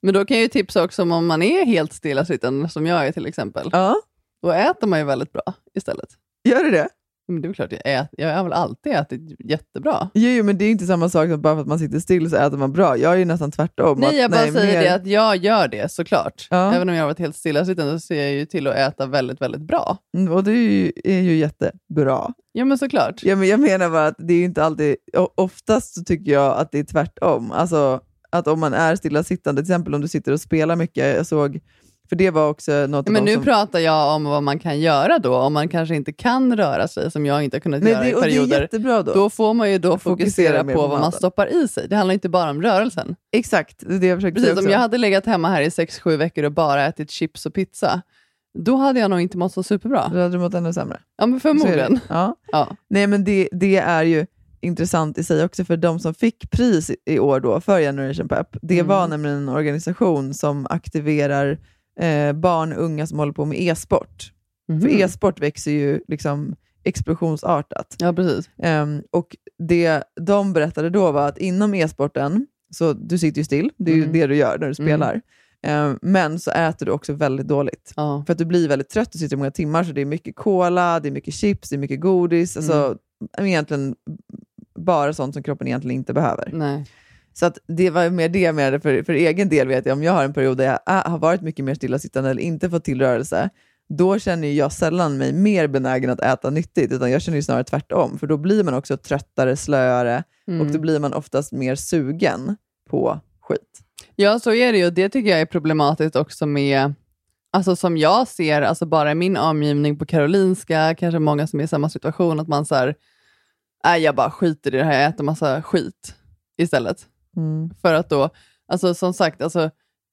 Men då kan jag ju tipsa också om om man är helt stillasittande, som jag är till exempel. Ja. Då äter man ju väldigt bra istället. Gör du det? Men det är väl klart, jag, ät, jag har väl alltid ätit jättebra. Jo, jo, men det är inte samma sak som bara för att man sitter still så äter man bra. Jag är ju nästan tvärtom. Nej, att, jag bara säger mer- det att jag gör det såklart. Ja. Även om jag har varit helt stillasittande så ser jag ju till att äta väldigt, väldigt bra. Mm, Och det är ju, är ju jättebra. Ja, men såklart. Ja, men jag menar bara att det är inte alltid... Oftast så tycker jag att det är tvärtom. Alltså att om man är stillasittande, till exempel om du sitter och spelar mycket. Jag såg, för det var också något Men nu som... pratar jag om vad man kan göra då, om man kanske inte kan röra sig, som jag inte har kunnat Nej, göra det, i perioder. jättebra då. får man ju då Fokusera på, på vad man stoppar i sig. Det handlar inte bara om rörelsen. Exakt, det är det jag försöker Precis, säga om också. jag hade legat hemma här i 6-7 veckor och bara ätit chips och pizza, då hade jag nog inte mått så superbra. Då hade du mått ännu sämre. Ja, men förmodligen. Ja. Ja. Nej, men det, det är ju intressant i sig också, för de som fick pris i- i år då för Generation Pep, det Mm. var nämligen en organisation som aktiverar eh, barn och unga som håller på med e-sport. Mhm. För e-sport växer ju liksom explosionsartat. Ja, precis. Ehm, och det de berättade då var att inom e-sporten, så du sitter ju still, det är ju Mm. det du gör när du Mm. spelar, Ehm, men så äter du också väldigt dåligt. Ja. För att du blir väldigt trött, du sitter i många timmar, så det är mycket cola, det är mycket chips, det är mycket godis. Alltså, egentligen bara sånt som kroppen egentligen inte behöver. Nej. Så att det var mer det jag menade för, för egen del. vet jag Om jag har en period där jag äh, har varit mycket mer stillasittande eller inte fått till rörelse, då känner jag sällan mig mer benägen att äta nyttigt, utan jag känner snarare tvärtom. För då blir man också tröttare, slöare Mm. och då blir man oftast mer sugen på skit. Ja, så är det ju. och Det tycker jag är problematiskt också med, alltså som jag ser, alltså bara i min omgivning på Karolinska, kanske många som är i samma situation, att man så här, nej jag bara skiter i det här, jag äter massa skit istället. Mm. För att då, alltså som sagt, alltså,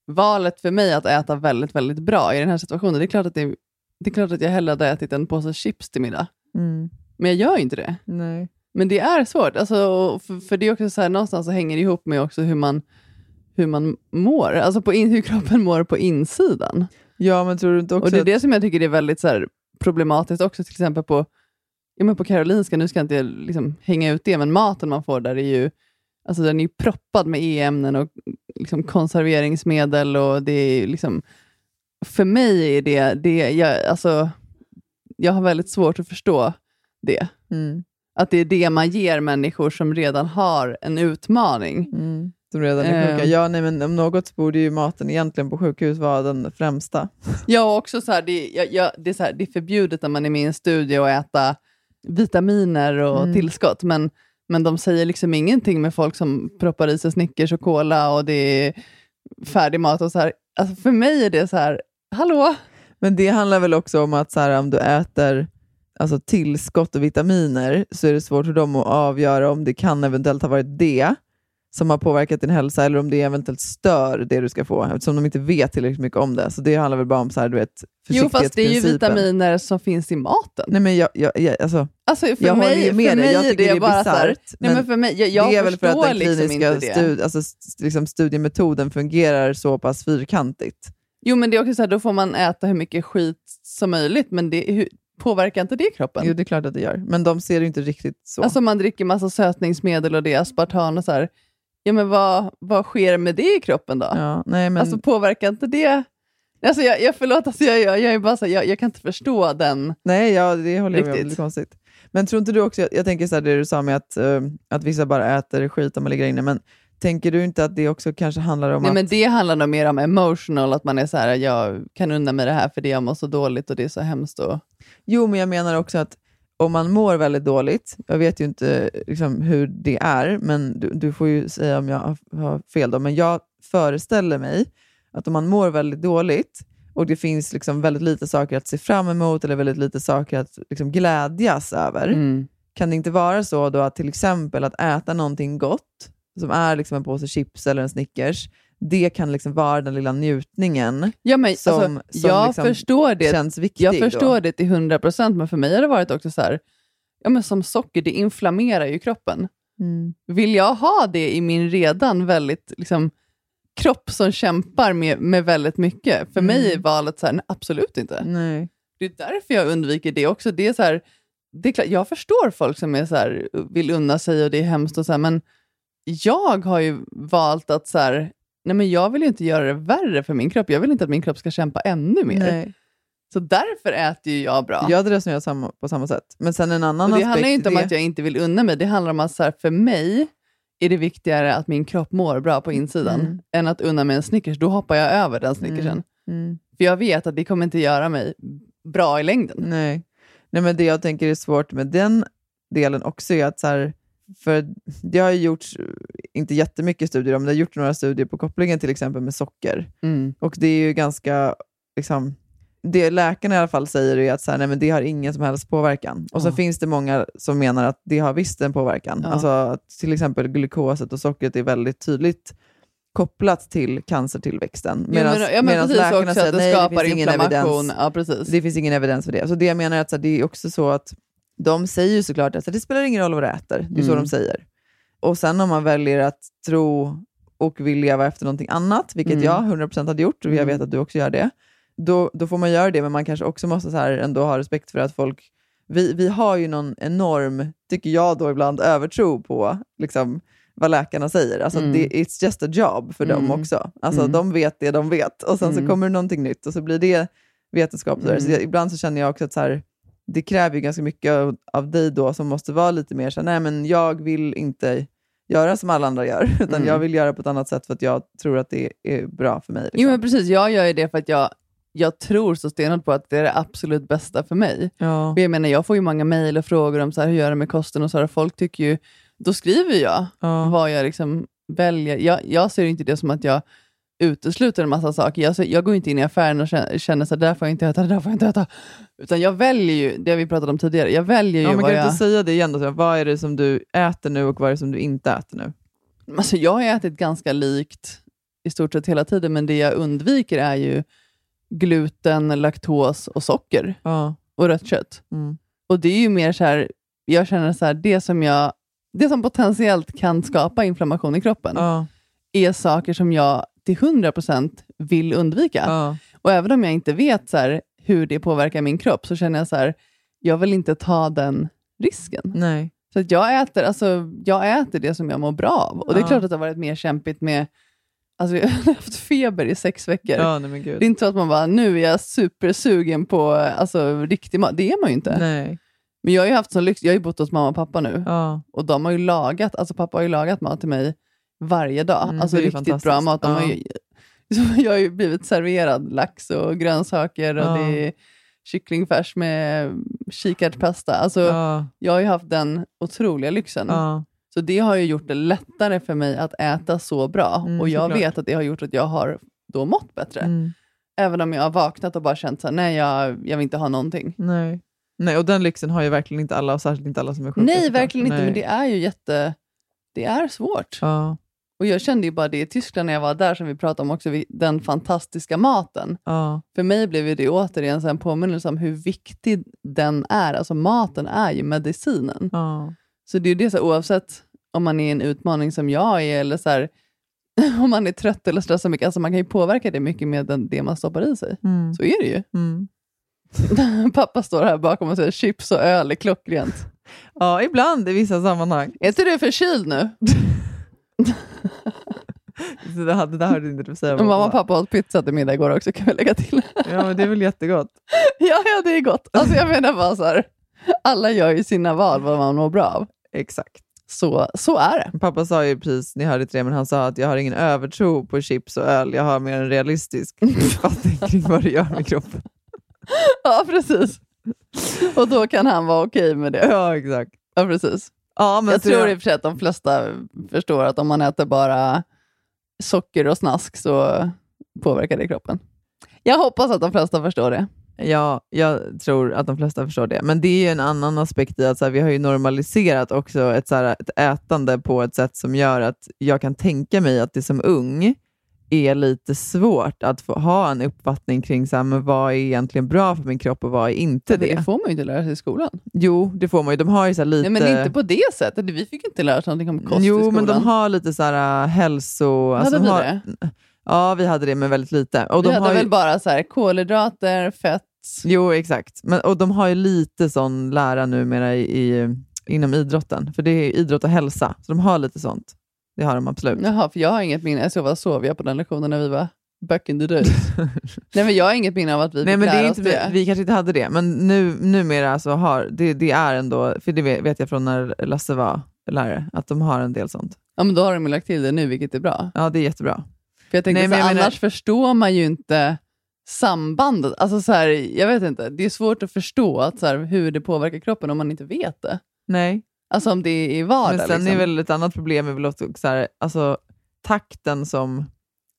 valet för mig att äta väldigt, väldigt bra i den här situationen, det är klart att, det, det är klart att jag hellre hade ätit en påse chips till middag. Mm. Men jag gör ju inte det. Nej. Men det är svårt, alltså, för, för det är också så här, någonstans så hänger det ihop med också hur man, hur man mår, alltså på in, hur kroppen mår på insidan. Ja, men tror du inte också Och det är att- det som jag tycker är väldigt så här, problematiskt också, till exempel på, ja, men på Karolinska, nu ska jag inte liksom hänga ut det, men maten man får där är ju, alltså den är ju proppad med e-ämnen och liksom konserveringsmedel och det är liksom, för mig är det, det jag, alltså, jag har väldigt svårt att förstå det. Mm. Att det är det man ger människor som redan har en utmaning. Mm. Som redan är sjuka. Ehm. Ja, nej, men om något borde ju maten egentligen på sjukhus vara den främsta. Ja, också så här, det, jag, jag, det, är så här, det är förbjudet när man är med i en studie att äta vitaminer och Mm. tillskott, men, men de säger liksom ingenting med folk som proppar i sig Snickers och cola och det är färdig mat. och så här. Alltså för mig är det så här, hallå? Men det handlar väl också om att så här, om du äter alltså, tillskott och vitaminer så är det svårt för dem att avgöra om det kan eventuellt ha varit det som har påverkat din hälsa eller om det eventuellt stör det du ska få eftersom de inte vet tillräckligt mycket om det. Så det handlar väl bara om så här, du vet, Jo, fast det är ju vitaminer som finns i maten. Nej, men jag, jag, jag, alltså, Alltså för jag mig, håller ju med för dig. Jag tycker det, är bara så här, nej, men för mig, jag, jag det är väl för att den liksom kliniska stud, alltså, liksom studiemetoden fungerar så pass fyrkantigt. Jo, men det är också så här, då får man äta hur mycket skit som möjligt, men det, hur, påverkar inte det kroppen? Jo, det är klart att det gör. Men de ser det inte riktigt så. Alltså man dricker massa sötningsmedel och det är aspartam och så här. Ja, men vad, vad sker med det i kroppen då? Ja, nej, men... Alltså påverkar inte det? Alltså jag, jag förlåt, alltså jag, jag, jag, är bara så, jag, jag kan inte förstå den. Nej, ja, det håller jag med om. Det är konstigt. Men tror inte du också, jag, jag tänker så här, det du sa med att, eh, att vissa bara äter skit om man ligger inne, men tänker du inte att det också kanske handlar om Nej, att... men det handlar nog mer om emotional, att man är så här, jag kan unna mig det här för det jag mår så dåligt och det är så hemskt. Och... Jo, men jag menar också att om man mår väldigt dåligt, jag vet ju inte liksom, hur det är, men du, du får ju säga om jag har, fel då, men jag föreställer mig att om man mår väldigt dåligt och det finns liksom väldigt lite saker att se fram emot eller väldigt lite saker att liksom glädjas över, Mm. kan det inte vara så då att till exempel att äta någonting gott som är liksom en påse chips eller en Snickers, det kan liksom vara den lilla njutningen Ja, men, som, alltså, som jag liksom förstår det. känns viktig. Jag förstår då. det till 100%, men för mig har det varit också så här, ja, men som socker, det inflammerar ju kroppen. Mm. Vill jag ha det i min redan väldigt liksom, kropp som kämpar med, med väldigt mycket? För mig är valet så här, nej, absolut inte. Nej. Det är därför jag undviker det också. Det är så här, det är klart, jag förstår folk som är så här, vill unna sig och det är hemskt, och så här, men jag har ju valt att så här, nej men jag vill ju inte göra det värre för min kropp. Jag vill inte att min kropp ska kämpa ännu mer. Nej. Så därför äter ju jag bra. Jag hade resonerat samma, på samma sätt. Men sen en annan och det aspekt... handlar ju inte om det- att jag inte vill unna mig. Det handlar om att så här, för mig är det viktigare att min kropp mår bra på insidan Mm. än att unna mig en Snickers. Då hoppar jag över den Snickersen. Mm. För jag vet att det kommer inte göra mig bra i längden. Nej. Nej, men det jag tänker är svårt med den delen också är att så här, för det har ju gjorts, inte jättemycket studier men det har gjort några studier på kopplingen till exempel med socker. Mm. Och det är ju ganska, liksom, det läkarna i alla fall säger är att så här, nej, men det har ingen som helst påverkan. Och så Ja. finns det många som menar att det har visst en påverkan. Ja. Alltså till exempel glukoset och sockret är väldigt tydligt kopplat till cancertillväxten. Men- ja, läkarna säger att det nej, skapar finns ingen evidens. Ja, precis. Det finns ingen evidens för det. Så det jag menar är att så här, det är också så att de säger ju såklart att det spelar ingen roll vad du äter. Det är så Mm. de säger. Och sen om man väljer att tro och vill leva efter någonting annat, vilket Mm. jag 100% hade gjort, och jag Mm. vet att du också gör det, då, då får man göra det, men man kanske också måste så här ändå ha respekt för att folk... Vi, vi har ju någon enorm, tycker jag då ibland, övertro på liksom, vad läkarna säger. Alltså, Mm. det, it's just a job för dem Mm. också. Alltså, Mm. De vet det de vet och sen Mm. så kommer det någonting nytt och så blir det vetenskap. Så Mm. ibland så känner jag också att så här, det kräver ju ganska mycket av, av dig då som måste vara lite mer så nej men jag vill inte göra som alla andra gör, utan Mm. jag vill göra på ett annat sätt för att jag tror att det är bra för mig. Liksom. Jo, men precis. Jag gör ju det för att jag, jag tror så stenhårt på att det är det absolut bästa för mig. Ja. Och Jag menar, jag får ju många mejl och frågor om så här, hur gör jag med kosten och så här, folk tycker ju, då skriver jag Ja. vad jag liksom väljer. Jag, jag ser inte det som att jag utesluter en massa saker. Jag, jag går inte in i affären och känner, känner så här, där får jag inte äta, det där får jag inte äta. Utan jag väljer ju, det har vi pratat om tidigare, jag väljer ju Ja, men vad kan du jag... inte säga det igen? Då? Vad är det som du äter nu och vad är det som du inte äter nu? Alltså, jag har ätit ganska likt i stort sett hela tiden, men det jag undviker är ju gluten, laktos och socker Ja. och rött kött. Mm. Och det är ju mer så här, jag känner så här, det som jag det som potentiellt kan skapa inflammation i kroppen Ja. är saker som jag till 100% vill undvika. Ja. Och även om jag inte vet så här, hur det påverkar min kropp, så känner jag så här, jag vill inte ta den risken. Nej. Så att jag, äter, alltså, jag äter det som jag mår bra av. Och det är Ja. klart att det har varit mer kämpigt med... Alltså, jag har haft feber i sex veckor. Ja, nej. Det är inte så att man bara, nu är jag supersugen på alltså, riktig mat. Det är man ju inte. Nej. Men jag har ju haft sån lyx, jag har ju bott hos mamma och pappa nu. Ja. Och de har ju lagat, alltså pappa har ju lagat mat till mig varje dag. Mm, alltså riktigt bra mat. De har Ja. ju, jag har ju blivit serverad lax och grönsaker och Ja. det är kycklingfärs med kikärtpasta. Alltså, Ja. Jag har ju haft den otroliga lyxen. Så det har ju gjort det lättare för mig att äta så bra. Mm, och jag såklart. vet att det har gjort att jag har då mått bättre. Mm. Även om jag har vaknat och bara känt så här, nej jag, jag vill inte ha någonting. Nej. Nej, och den lyxen har ju verkligen inte alla, och särskilt inte alla som är sjuka. Nej, verkligen inte. Nej. Men det är ju jätte... Det är svårt. Ja. Och jag kände ju bara det i Tyskland när jag var där, som vi pratade om också, den fantastiska maten. Ja. För mig blev det återigen så en påminnelse om hur viktig den är. Alltså maten är ju medicinen. Ja. Så det är ju det, så här, oavsett om man är i en utmaning som jag är, eller så här, om man är trött eller stressad mycket, alltså man kan ju påverka det mycket med den, det man stoppar i sig. Mm. Så är det ju. Mm. Pappa står här bakom och säger chips och öl är klockrent. ja, ibland i vissa sammanhang. Är inte du förkyld nu? Så det, hade, det hörde inte du säga. Mamma och pappa åt pizza till middag igår också, kan vi lägga till. Ja, men det är väl jättegott. ja, ja, det är gott. Alltså jag menar bara så här, alla gör ju sina val vad man mår bra av. Exakt. Så, så är det. Pappa sa ju precis, ni hörde inte det, men han sa att jag har ingen övertro på chips och öl. Jag har mer en realistisk uppfattning kring vad det gör med kroppen. Ja, precis. Och då kan han vara okej med det. Ja, exakt. Ja, precis. Ja, men jag tror i och för sig att de flesta förstår att om man äter bara socker och snask så påverkar det kroppen. Jag hoppas att de flesta förstår det. Ja, jag tror att de flesta förstår det. Men det är ju en annan aspekt i att så här, vi har ju normaliserat också ett, så här, ett ätande på ett sätt som gör att jag kan tänka mig att det som ung är lite svårt att få ha en uppfattning kring så här, men vad är egentligen bra för min kropp och vad är inte det. det får man ju inte lära sig i skolan. Jo, det får man ju. De har ju så lite... Nej, men inte på det sättet. Vi fick inte lära oss någonting om kost i Jo, skolan. men de har lite så här äh, hälso... Hade de vi har, det? Ja, vi hade det, men väldigt lite. Och vi de hade har ju, väl bara så här, kolhydrater, fett. Jo, exakt. Men, och de har ju lite sån lära numera i, i, inom idrotten, för det är idrott och hälsa. Så de har lite sånt. Det har de absolut. Jaha, för jag har inget minne. Så vad sov jag på den lektionen när vi var back in the days? Nej, men jag har inget minne av att vi Nej, men det är inte, det. vi, vi kanske inte hade det, men nu, numera så har det, det är ändå, för det vet, jag från när Lasse var lärare, att de har en del sånt. Ja, men då har de lagt till det nu, vilket är bra. Ja, det är jättebra. För jag tänkte, Nej, men så jag annars menar- förstår man ju inte sambandet. Alltså så här, jag vet inte, det är svårt att förstå att så här, hur det påverkar kroppen om man inte vet det. Nej. Alltså om det är i vardag. Men sen liksom. är väl ett annat problem är väl också så här, alltså, takten som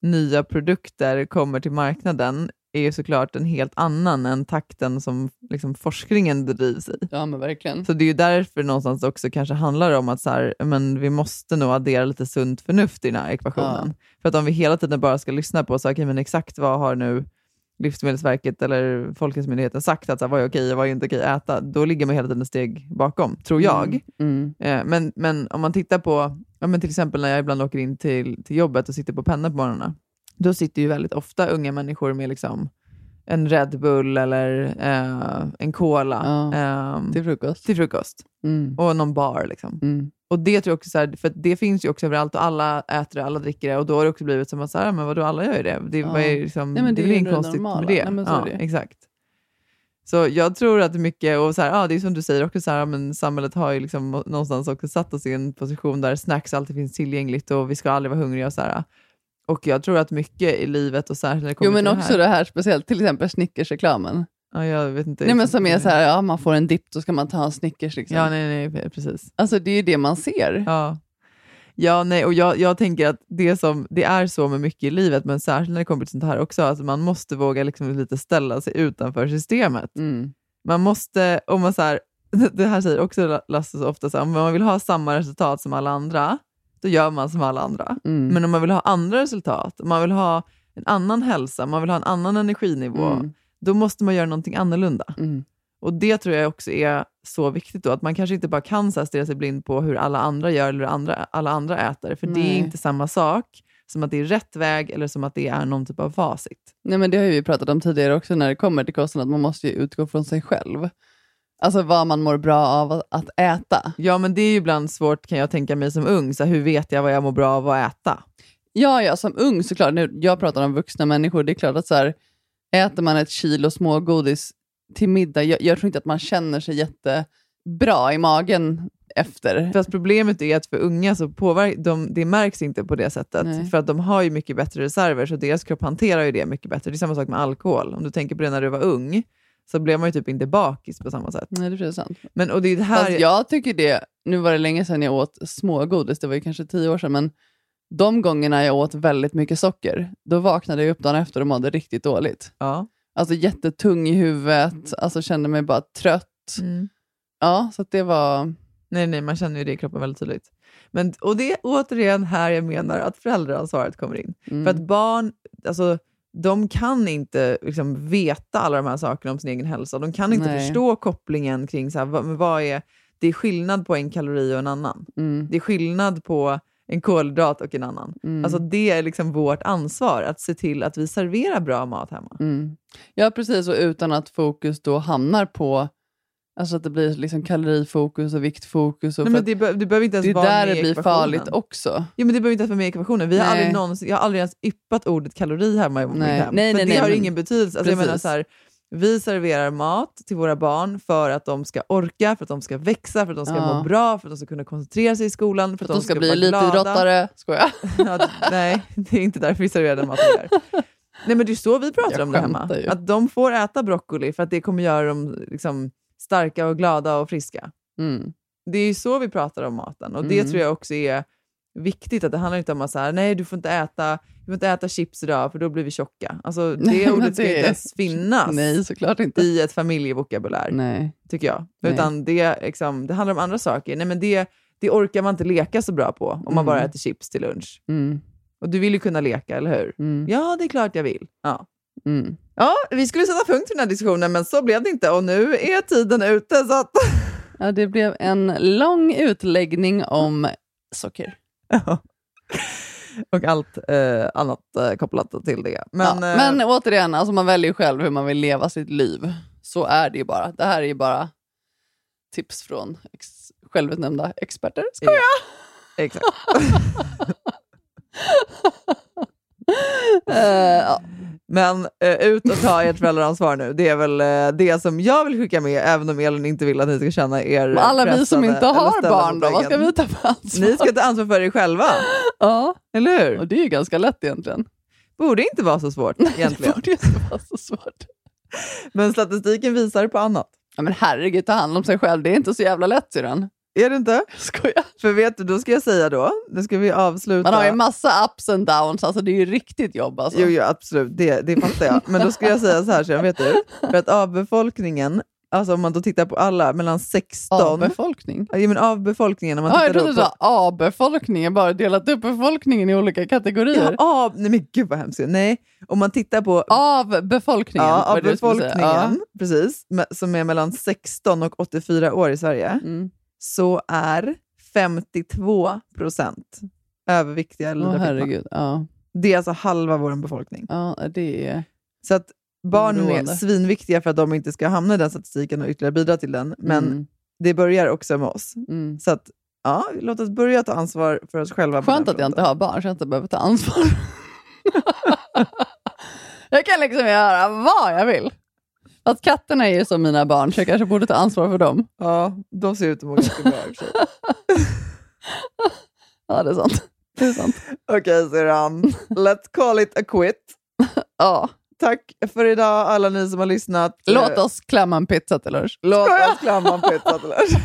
nya produkter kommer till marknaden är ju såklart en helt annan än takten som liksom, forskningen bedrivs i. Ja, men verkligen. Så det är ju därför någonstans också kanske handlar om att så här, men vi måste nog addera lite sunt förnuft i den här ekvationen. För att om vi hela tiden bara ska lyssna på så, okay, men exakt vad har nu Livsmedelsverket eller Folkhälsomyndigheten sagt att så här, vad är okej och vad är inte okej att äta, då ligger man hela tiden ett steg bakom, tror jag. Mm. Eh, Men, men om man tittar på, ja, men till exempel när jag ibland åker in till, till jobbet och sitter på penna på morgnarna, då sitter ju väldigt ofta unga människor med liksom en Red Bull eller eh, en Cola ehm, till frukost. Till frukost. Mm. Och någon bar. Liksom. Och det tror jag också, så här, för det finns ju också överallt och alla äter det, alla dricker det och då har det också blivit som att så här, men vadå, alla gör ju det. Det, Ja. vad är liksom, Nej, men det det är väl ju inget det konstigt med det. Nej, så ja, det. Exakt. Så jag tror att mycket, och så här, ja, det är som du säger också, så här, men samhället har ju liksom någonstans också satt oss i en position där snacks alltid finns tillgängligt och vi ska aldrig vara hungriga. Och, så här. och jag tror att mycket i livet, och särskilt när det kommer Jo, men till också det det här. här speciellt, till exempel Snickers-reklamen. Ja, jag vet inte. Nej, men som är så här, ja, man får en dipp, då ska man ta en Snickers. Liksom. Ja, nej, nej, precis. Alltså det är ju det man ser. Ja, ja nej, och jag, jag tänker att det, som, det är så med mycket i livet, men särskilt när det kommer till sånt här också, att man måste våga liksom lite ställa sig utanför systemet. Mm. Man måste, om man så här, det här säger också Lasse så ofta, så här, om man vill ha samma resultat som alla andra, då gör man som alla andra. Mm. Men om man vill ha andra resultat, om man vill ha en annan hälsa, om man vill ha en annan energinivå, Mm. Då måste man göra någonting annorlunda. Mm. Och Det tror jag också är så viktigt, då, att man kanske inte bara kan så stirra sig blind på hur alla andra gör eller hur andra, alla andra äter, för det Nej. är inte samma sak som att det är rätt väg eller som att det är någon typ av facit. Nej, men det har ju vi pratat om tidigare också när det kommer till kosten, att man måste ju utgå från sig själv. Alltså vad man mår bra av att- att äta. Ja, men det är ju ibland svårt kan jag tänka mig som ung, så här, hur vet jag vad jag mår bra av att äta? Ja, ja, som ung såklart. Nu, jag pratar om vuxna människor. Det är klart att så här, äter man ett kilo smågodis till middag, jag, jag tror inte att man känner sig jättebra i magen efter. Fast problemet är att för unga så påverk, de, det märks inte på det sättet. Nej. För att de har ju mycket bättre reserver, så deras kropp hanterar ju det mycket bättre. Det är samma sak med alkohol. Om du tänker på det när du var ung, så blev man ju typ inte bakis på samma sätt. Nej, det är sant. Men, och det är det här... Fast jag tycker det, nu var det länge sedan jag åt smågodis, det var ju kanske tio år sedan, men de gångerna jag åt väldigt mycket socker, då vaknade jag upp dagen efter och mådde riktigt dåligt. Ja. Alltså jättetung i huvudet, alltså kände mig bara trött. Mm. Ja, så det var... Nej, nej, man känner ju det i kroppen väldigt tydligt. Men, och det är återigen här jag menar att föräldraansvaret kommer in. Mm. För att barn, alltså, de kan inte liksom, veta alla de här sakerna om sin egen hälsa. De kan inte Nej. förstå kopplingen kring så här, vad, vad är, det är skillnad på en kalori och en annan. Mm. Det är skillnad på en kolhydrat och en annan. Mm. Alltså, det är liksom vårt ansvar att se till att vi serverar bra mat hemma. Mm. Ja, precis. Och utan att fokus då hamnar på Alltså att det blir liksom kalorifokus och viktfokus. Och Nej, men det, be- det behöver inte ens det är vara där det blir ekvationen. farligt också. Ja, men det behöver inte ens vara med i ekvationen. Vi har Nej. aldrig någonsin, jag har aldrig ens yppat ordet kalori hemma i mitt Nej. hem. Nej, för nej, det nej, har men- ingen betydelse. Alltså, jag menar så här, vi serverar mat till våra barn för att de ska orka, för att de ska växa, för att de ska Ja. må bra, för att de ska kunna koncentrera sig i skolan, för att, Att de ska bli vara glada. elitidrottare. Skojar. Ja, nej, det är inte därför vi serverar den maten gör. Nej, men det är så vi pratar Jag om det hemma. ju. Att de får äta broccoli för att det kommer göra dem liksom, starka och glada och friska. Mm. Det är ju så vi pratar om maten och det Mm. tror jag också är viktigt. Att det handlar inte om att så här, nej du får inte äta, du får inte äta chips idag för då blir vi tjocka. Alltså, Nej, det men ordet ska det- inte ens finnas Nej, såklart inte. i ett familjevokabulär, Nej. tycker jag. Nej. Utan det, liksom, det handlar om andra saker. Nej, men det, det orkar man inte leka så bra på om man Mm. bara äter chips till lunch. Mm. Och du vill ju kunna leka, eller hur? Mm. Ja, det är klart jag vill. Ja. Mm. Ja, vi skulle sätta punkt för den här diskussionen, men så blev det inte. Och nu är tiden ute. Så att... Ja, det blev en lång utläggning om socker. Och allt eh, annat eh, kopplat till det. Men, ja, eh, men återigen, alltså man väljer själv hur man vill leva sitt liv. Så är det ju bara. Det här är ju bara tips från ex självutnämnda experter. Skoja! Exakt. Eh, ja. Men eh, ut och ta ert föräldraansvar nu. Det är väl eh, det som jag vill skicka med, även om Elin inte vill att ni ska känna er Men alla vi som inte har barn då, vad ska vi ta för ansvar? Ni ska ta ansvar för er själva, Ja, eller hur? och det är ju ganska lätt egentligen. Borde inte vara så svårt egentligen. borde inte vara så svårt. Men statistiken visar på annat. Ja, men herregud, ta hand om sig själv. Det är inte så jävla lätt syrran. Är det inte? Skoja. För vet du, då ska jag säga då, nu ska vi avsluta. Man har ju massa ups and downs, alltså det är ju riktigt jobb. Alltså. Jo, jo, absolut, det, det fattar jag. Men då ska jag säga så här, så vet du. För att av befolkningen, alltså om man då tittar på alla mellan 16... Av befolkning? Ja, men av befolkningen. Om man Ja, jag trodde du sa A-befolkningen, bara delat upp befolkningen i olika kategorier. Ja, av, nej men gud vad hemskt. Nej, om man tittar på... Av befolkningen? Ja, var av det du skulle säga. befolkningen, precis, som är mellan 16 och 84 år i Sverige, Mm. Så är 52 procent överviktiga eller fetma. herregud. Ja. Det är alltså halva vår befolkning. ja, det är... Så att barnen är svinviktiga för att de inte ska hamna i den statistiken och ytterligare bidra till den. Men Mm. det börjar också med oss. Mm. Så att, ja, låt oss börja ta ansvar för oss själva. Skönt att jag inte har barn så jag inte behöver ta ansvar. jag kan liksom göra vad jag vill. Fast katterna är ju som mina barn, så jag kanske borde ta ansvar för dem. Ja, de ser ut att må ganska bra och sig. Ja, det är sant. Det är sant. Okej syrran, let's call it a quit. Ja. Tack för idag alla ni som har lyssnat. Låt oss klämma en pizza till lunch. Låt oss klämma en pizza till lunch.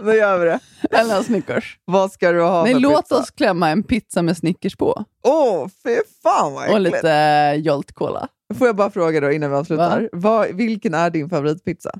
Nu gör vi det. Eller en Snickers. Vad ska du ha Nej, för låt pizza? oss klämma en pizza med Snickers på. Åh, fy fan vad Och äckligt. lite eh, Jolt Cola. Får jag bara fråga då innan vi avslutar. Vad, vilken är din favoritpizza?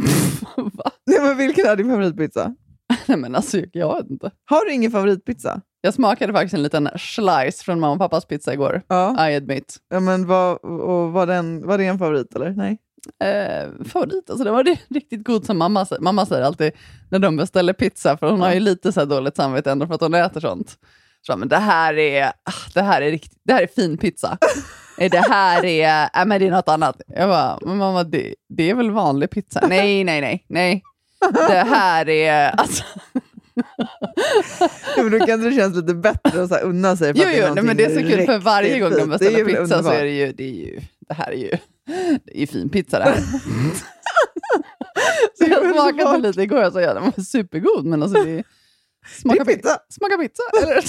Va? Nej, men vilken är din favoritpizza? Nej, men alltså, jag vet inte. Har du ingen favoritpizza? Jag smakade faktiskt en liten slice från mamma och pappas pizza igår. Ja. I admit. ja men vad, och var, den, var det en favorit eller? Nej? Eh, favorit, alltså det var ri- riktigt god som mamma säger. Mamma säger alltid när de beställer pizza, för hon har ju lite så dåligt samvete ändå för att hon äter sånt. Så, men det här är, ah, det här är, riktigt, det här är fin pizza. Det här är, äh, men det är något annat. Jag bara, men mamma det, det är väl vanlig pizza? Nej, nej, nej, nej. Det här är, alltså, Ja, men då kanske det känns lite bättre att så här unna sig. För jo, är jo, nej, men det är så kul för varje gång de beställer är pizza så underbart. är det ju, det är ju, det här är ju, det är ju fin pizza det här. så jag smakade lite igår och sa ja, den var supergod, men alltså det smakar Det är pizza. Smaka pizza, eller?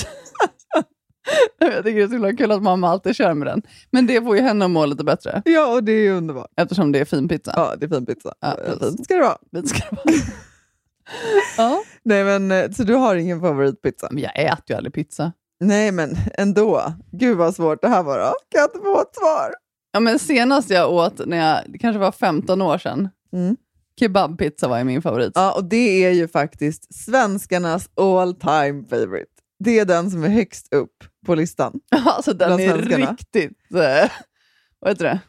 jag tycker det är så himla kul att mamma alltid kör med den. Men det får ju henne att må lite bättre, Ja, och det är ju underbart. eftersom det är fin pizza. Ja, det är fin pizza. Ja, precis. fint ska det vara. Fint ska det vara. ja. Nej, men, eh, så du har ingen favoritpizza? Men jag äter ju aldrig pizza. Nej, men ändå. Gud vad svårt det här var då. Kan jag inte få ett svar? Ja, men senast jag åt, när jag, det kanske var 15 år sedan, Mm. kebabpizza var ju min favorit. Ja, och det är ju faktiskt svenskarnas all time favorite. Det är den som är högst upp på listan. Alltså den är svenskarna. riktigt, eh, vad heter det?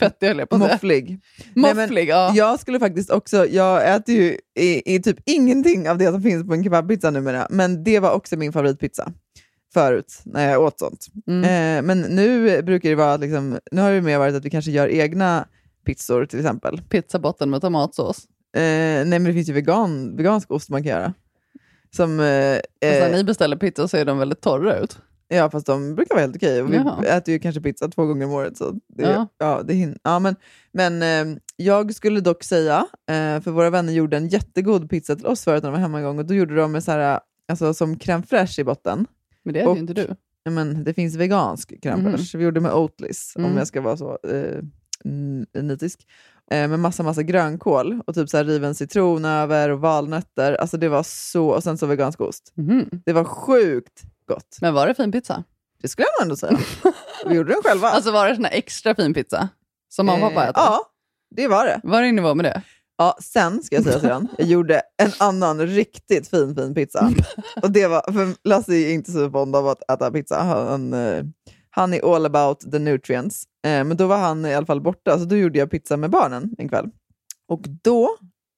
Fettig höll jag på att säga. Mofflig. Nej, Mofflig, ja. Jag skulle faktiskt också, jag äter ju i, i typ ingenting av det som finns på en kebabpizza numera, men det var också min favoritpizza förut när jag åt sånt. Mm. Eh, men nu brukar det vara, att liksom, nu har det mer varit att vi kanske gör egna pizzor till exempel. Pizzabotten med tomatsås. Eh, nej men det finns ju vegan, vegansk ost man kan göra. Som, eh, när eh, ni beställer pizza ser de väldigt torra ut. Ja, fast de brukar vara helt okej. Vi Jaha. äter ju kanske pizza två gånger om året. Så det, ja. Ja. det hin- ja, men men eh, jag skulle dock säga, eh, för våra vänner gjorde en jättegod pizza till oss förut när de var hemma en gång. Och då gjorde de med så här, alltså, som crème fraîche i botten. Men det äter Och- ju inte du. Ja, men det finns vegansk crème Mhm. fraîche. Vi gjorde med Oatlis, om Mm. jag ska vara så eh, n- nitisk. Eh, med massa, massa grönkål och typ så här riven citron över och valnötter. Alltså det var så, och sen så vegansk ost. Det var sjukt gott. Men var det fin pizza? Det skulle jag ändå säga. Vi gjorde den själva. Alltså var det sån här extra fin pizza? Som mamma och pappa Eh, äter? Ja, det var det. Var det i nivå med det? Ja, sen ska jag säga sedan, jag gjorde en annan riktigt fin, fin pizza. Och det var, för Lasse är inte så fond av att äta pizza. Han, eh, han är all about the nutrients. Eh, Men då var han i alla fall borta, så då gjorde jag pizza med barnen en kväll. Och då,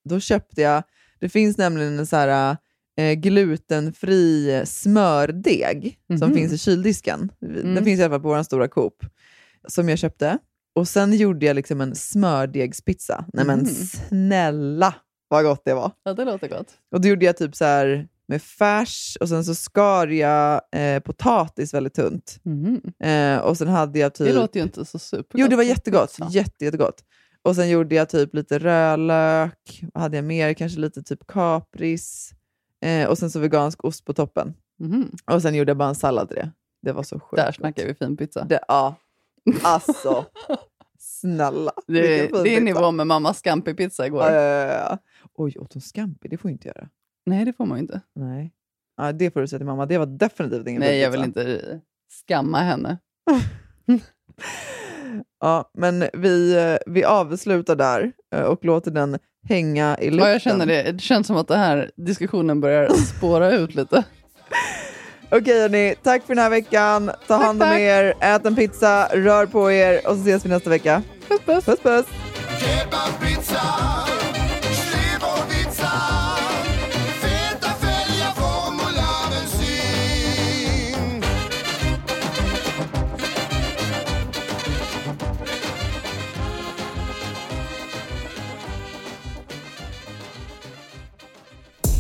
då köpte jag, det finns nämligen en så här eh, glutenfri smördeg som Mhm. finns i kyldisken. Den Mm. finns i alla fall på vår stora Coop. Som jag köpte. Och sen gjorde jag liksom en smördegspizza. Nej men Mhm. snälla vad gott det var. Ja, det låter gott. Och då gjorde jag typ så här med färs och sen så skar jag eh, potatis väldigt tunt. Eh, och sen hade jag typ... Det låter ju inte så supergott. Jo, det var jättegott. Jätte, jättegott. Och sen gjorde jag typ lite rödlök, vad hade jag mer? Kanske lite typ kapris. Eh, och sen så vegansk ost på toppen. Mhm. Och sen gjorde jag bara en sallad till det. Det var så sjukt Där snackar vi fin pizza. Det, ja, alltså. Snälla. Det, det är pizza. nivå med mammas scampi-pizza igår. Ja. Oj, åt hon scampi? Det får jag inte göra. Nej, det får man ju inte. Nej. Ja, det får du säga till mamma. Det var definitivt ingen Nej, jag vill inte skamma henne. Ja, men vi, eh, vi avslutar där eh, och låter den hänga i luften. Ja, jag känner det. Det känns som att den här diskussionen börjar spåra ut lite. Okej hörni, tack för den här veckan. Ta hand om tack. er, ät en pizza, rör på er och så ses vi nästa vecka. Puss, puss. puss, puss.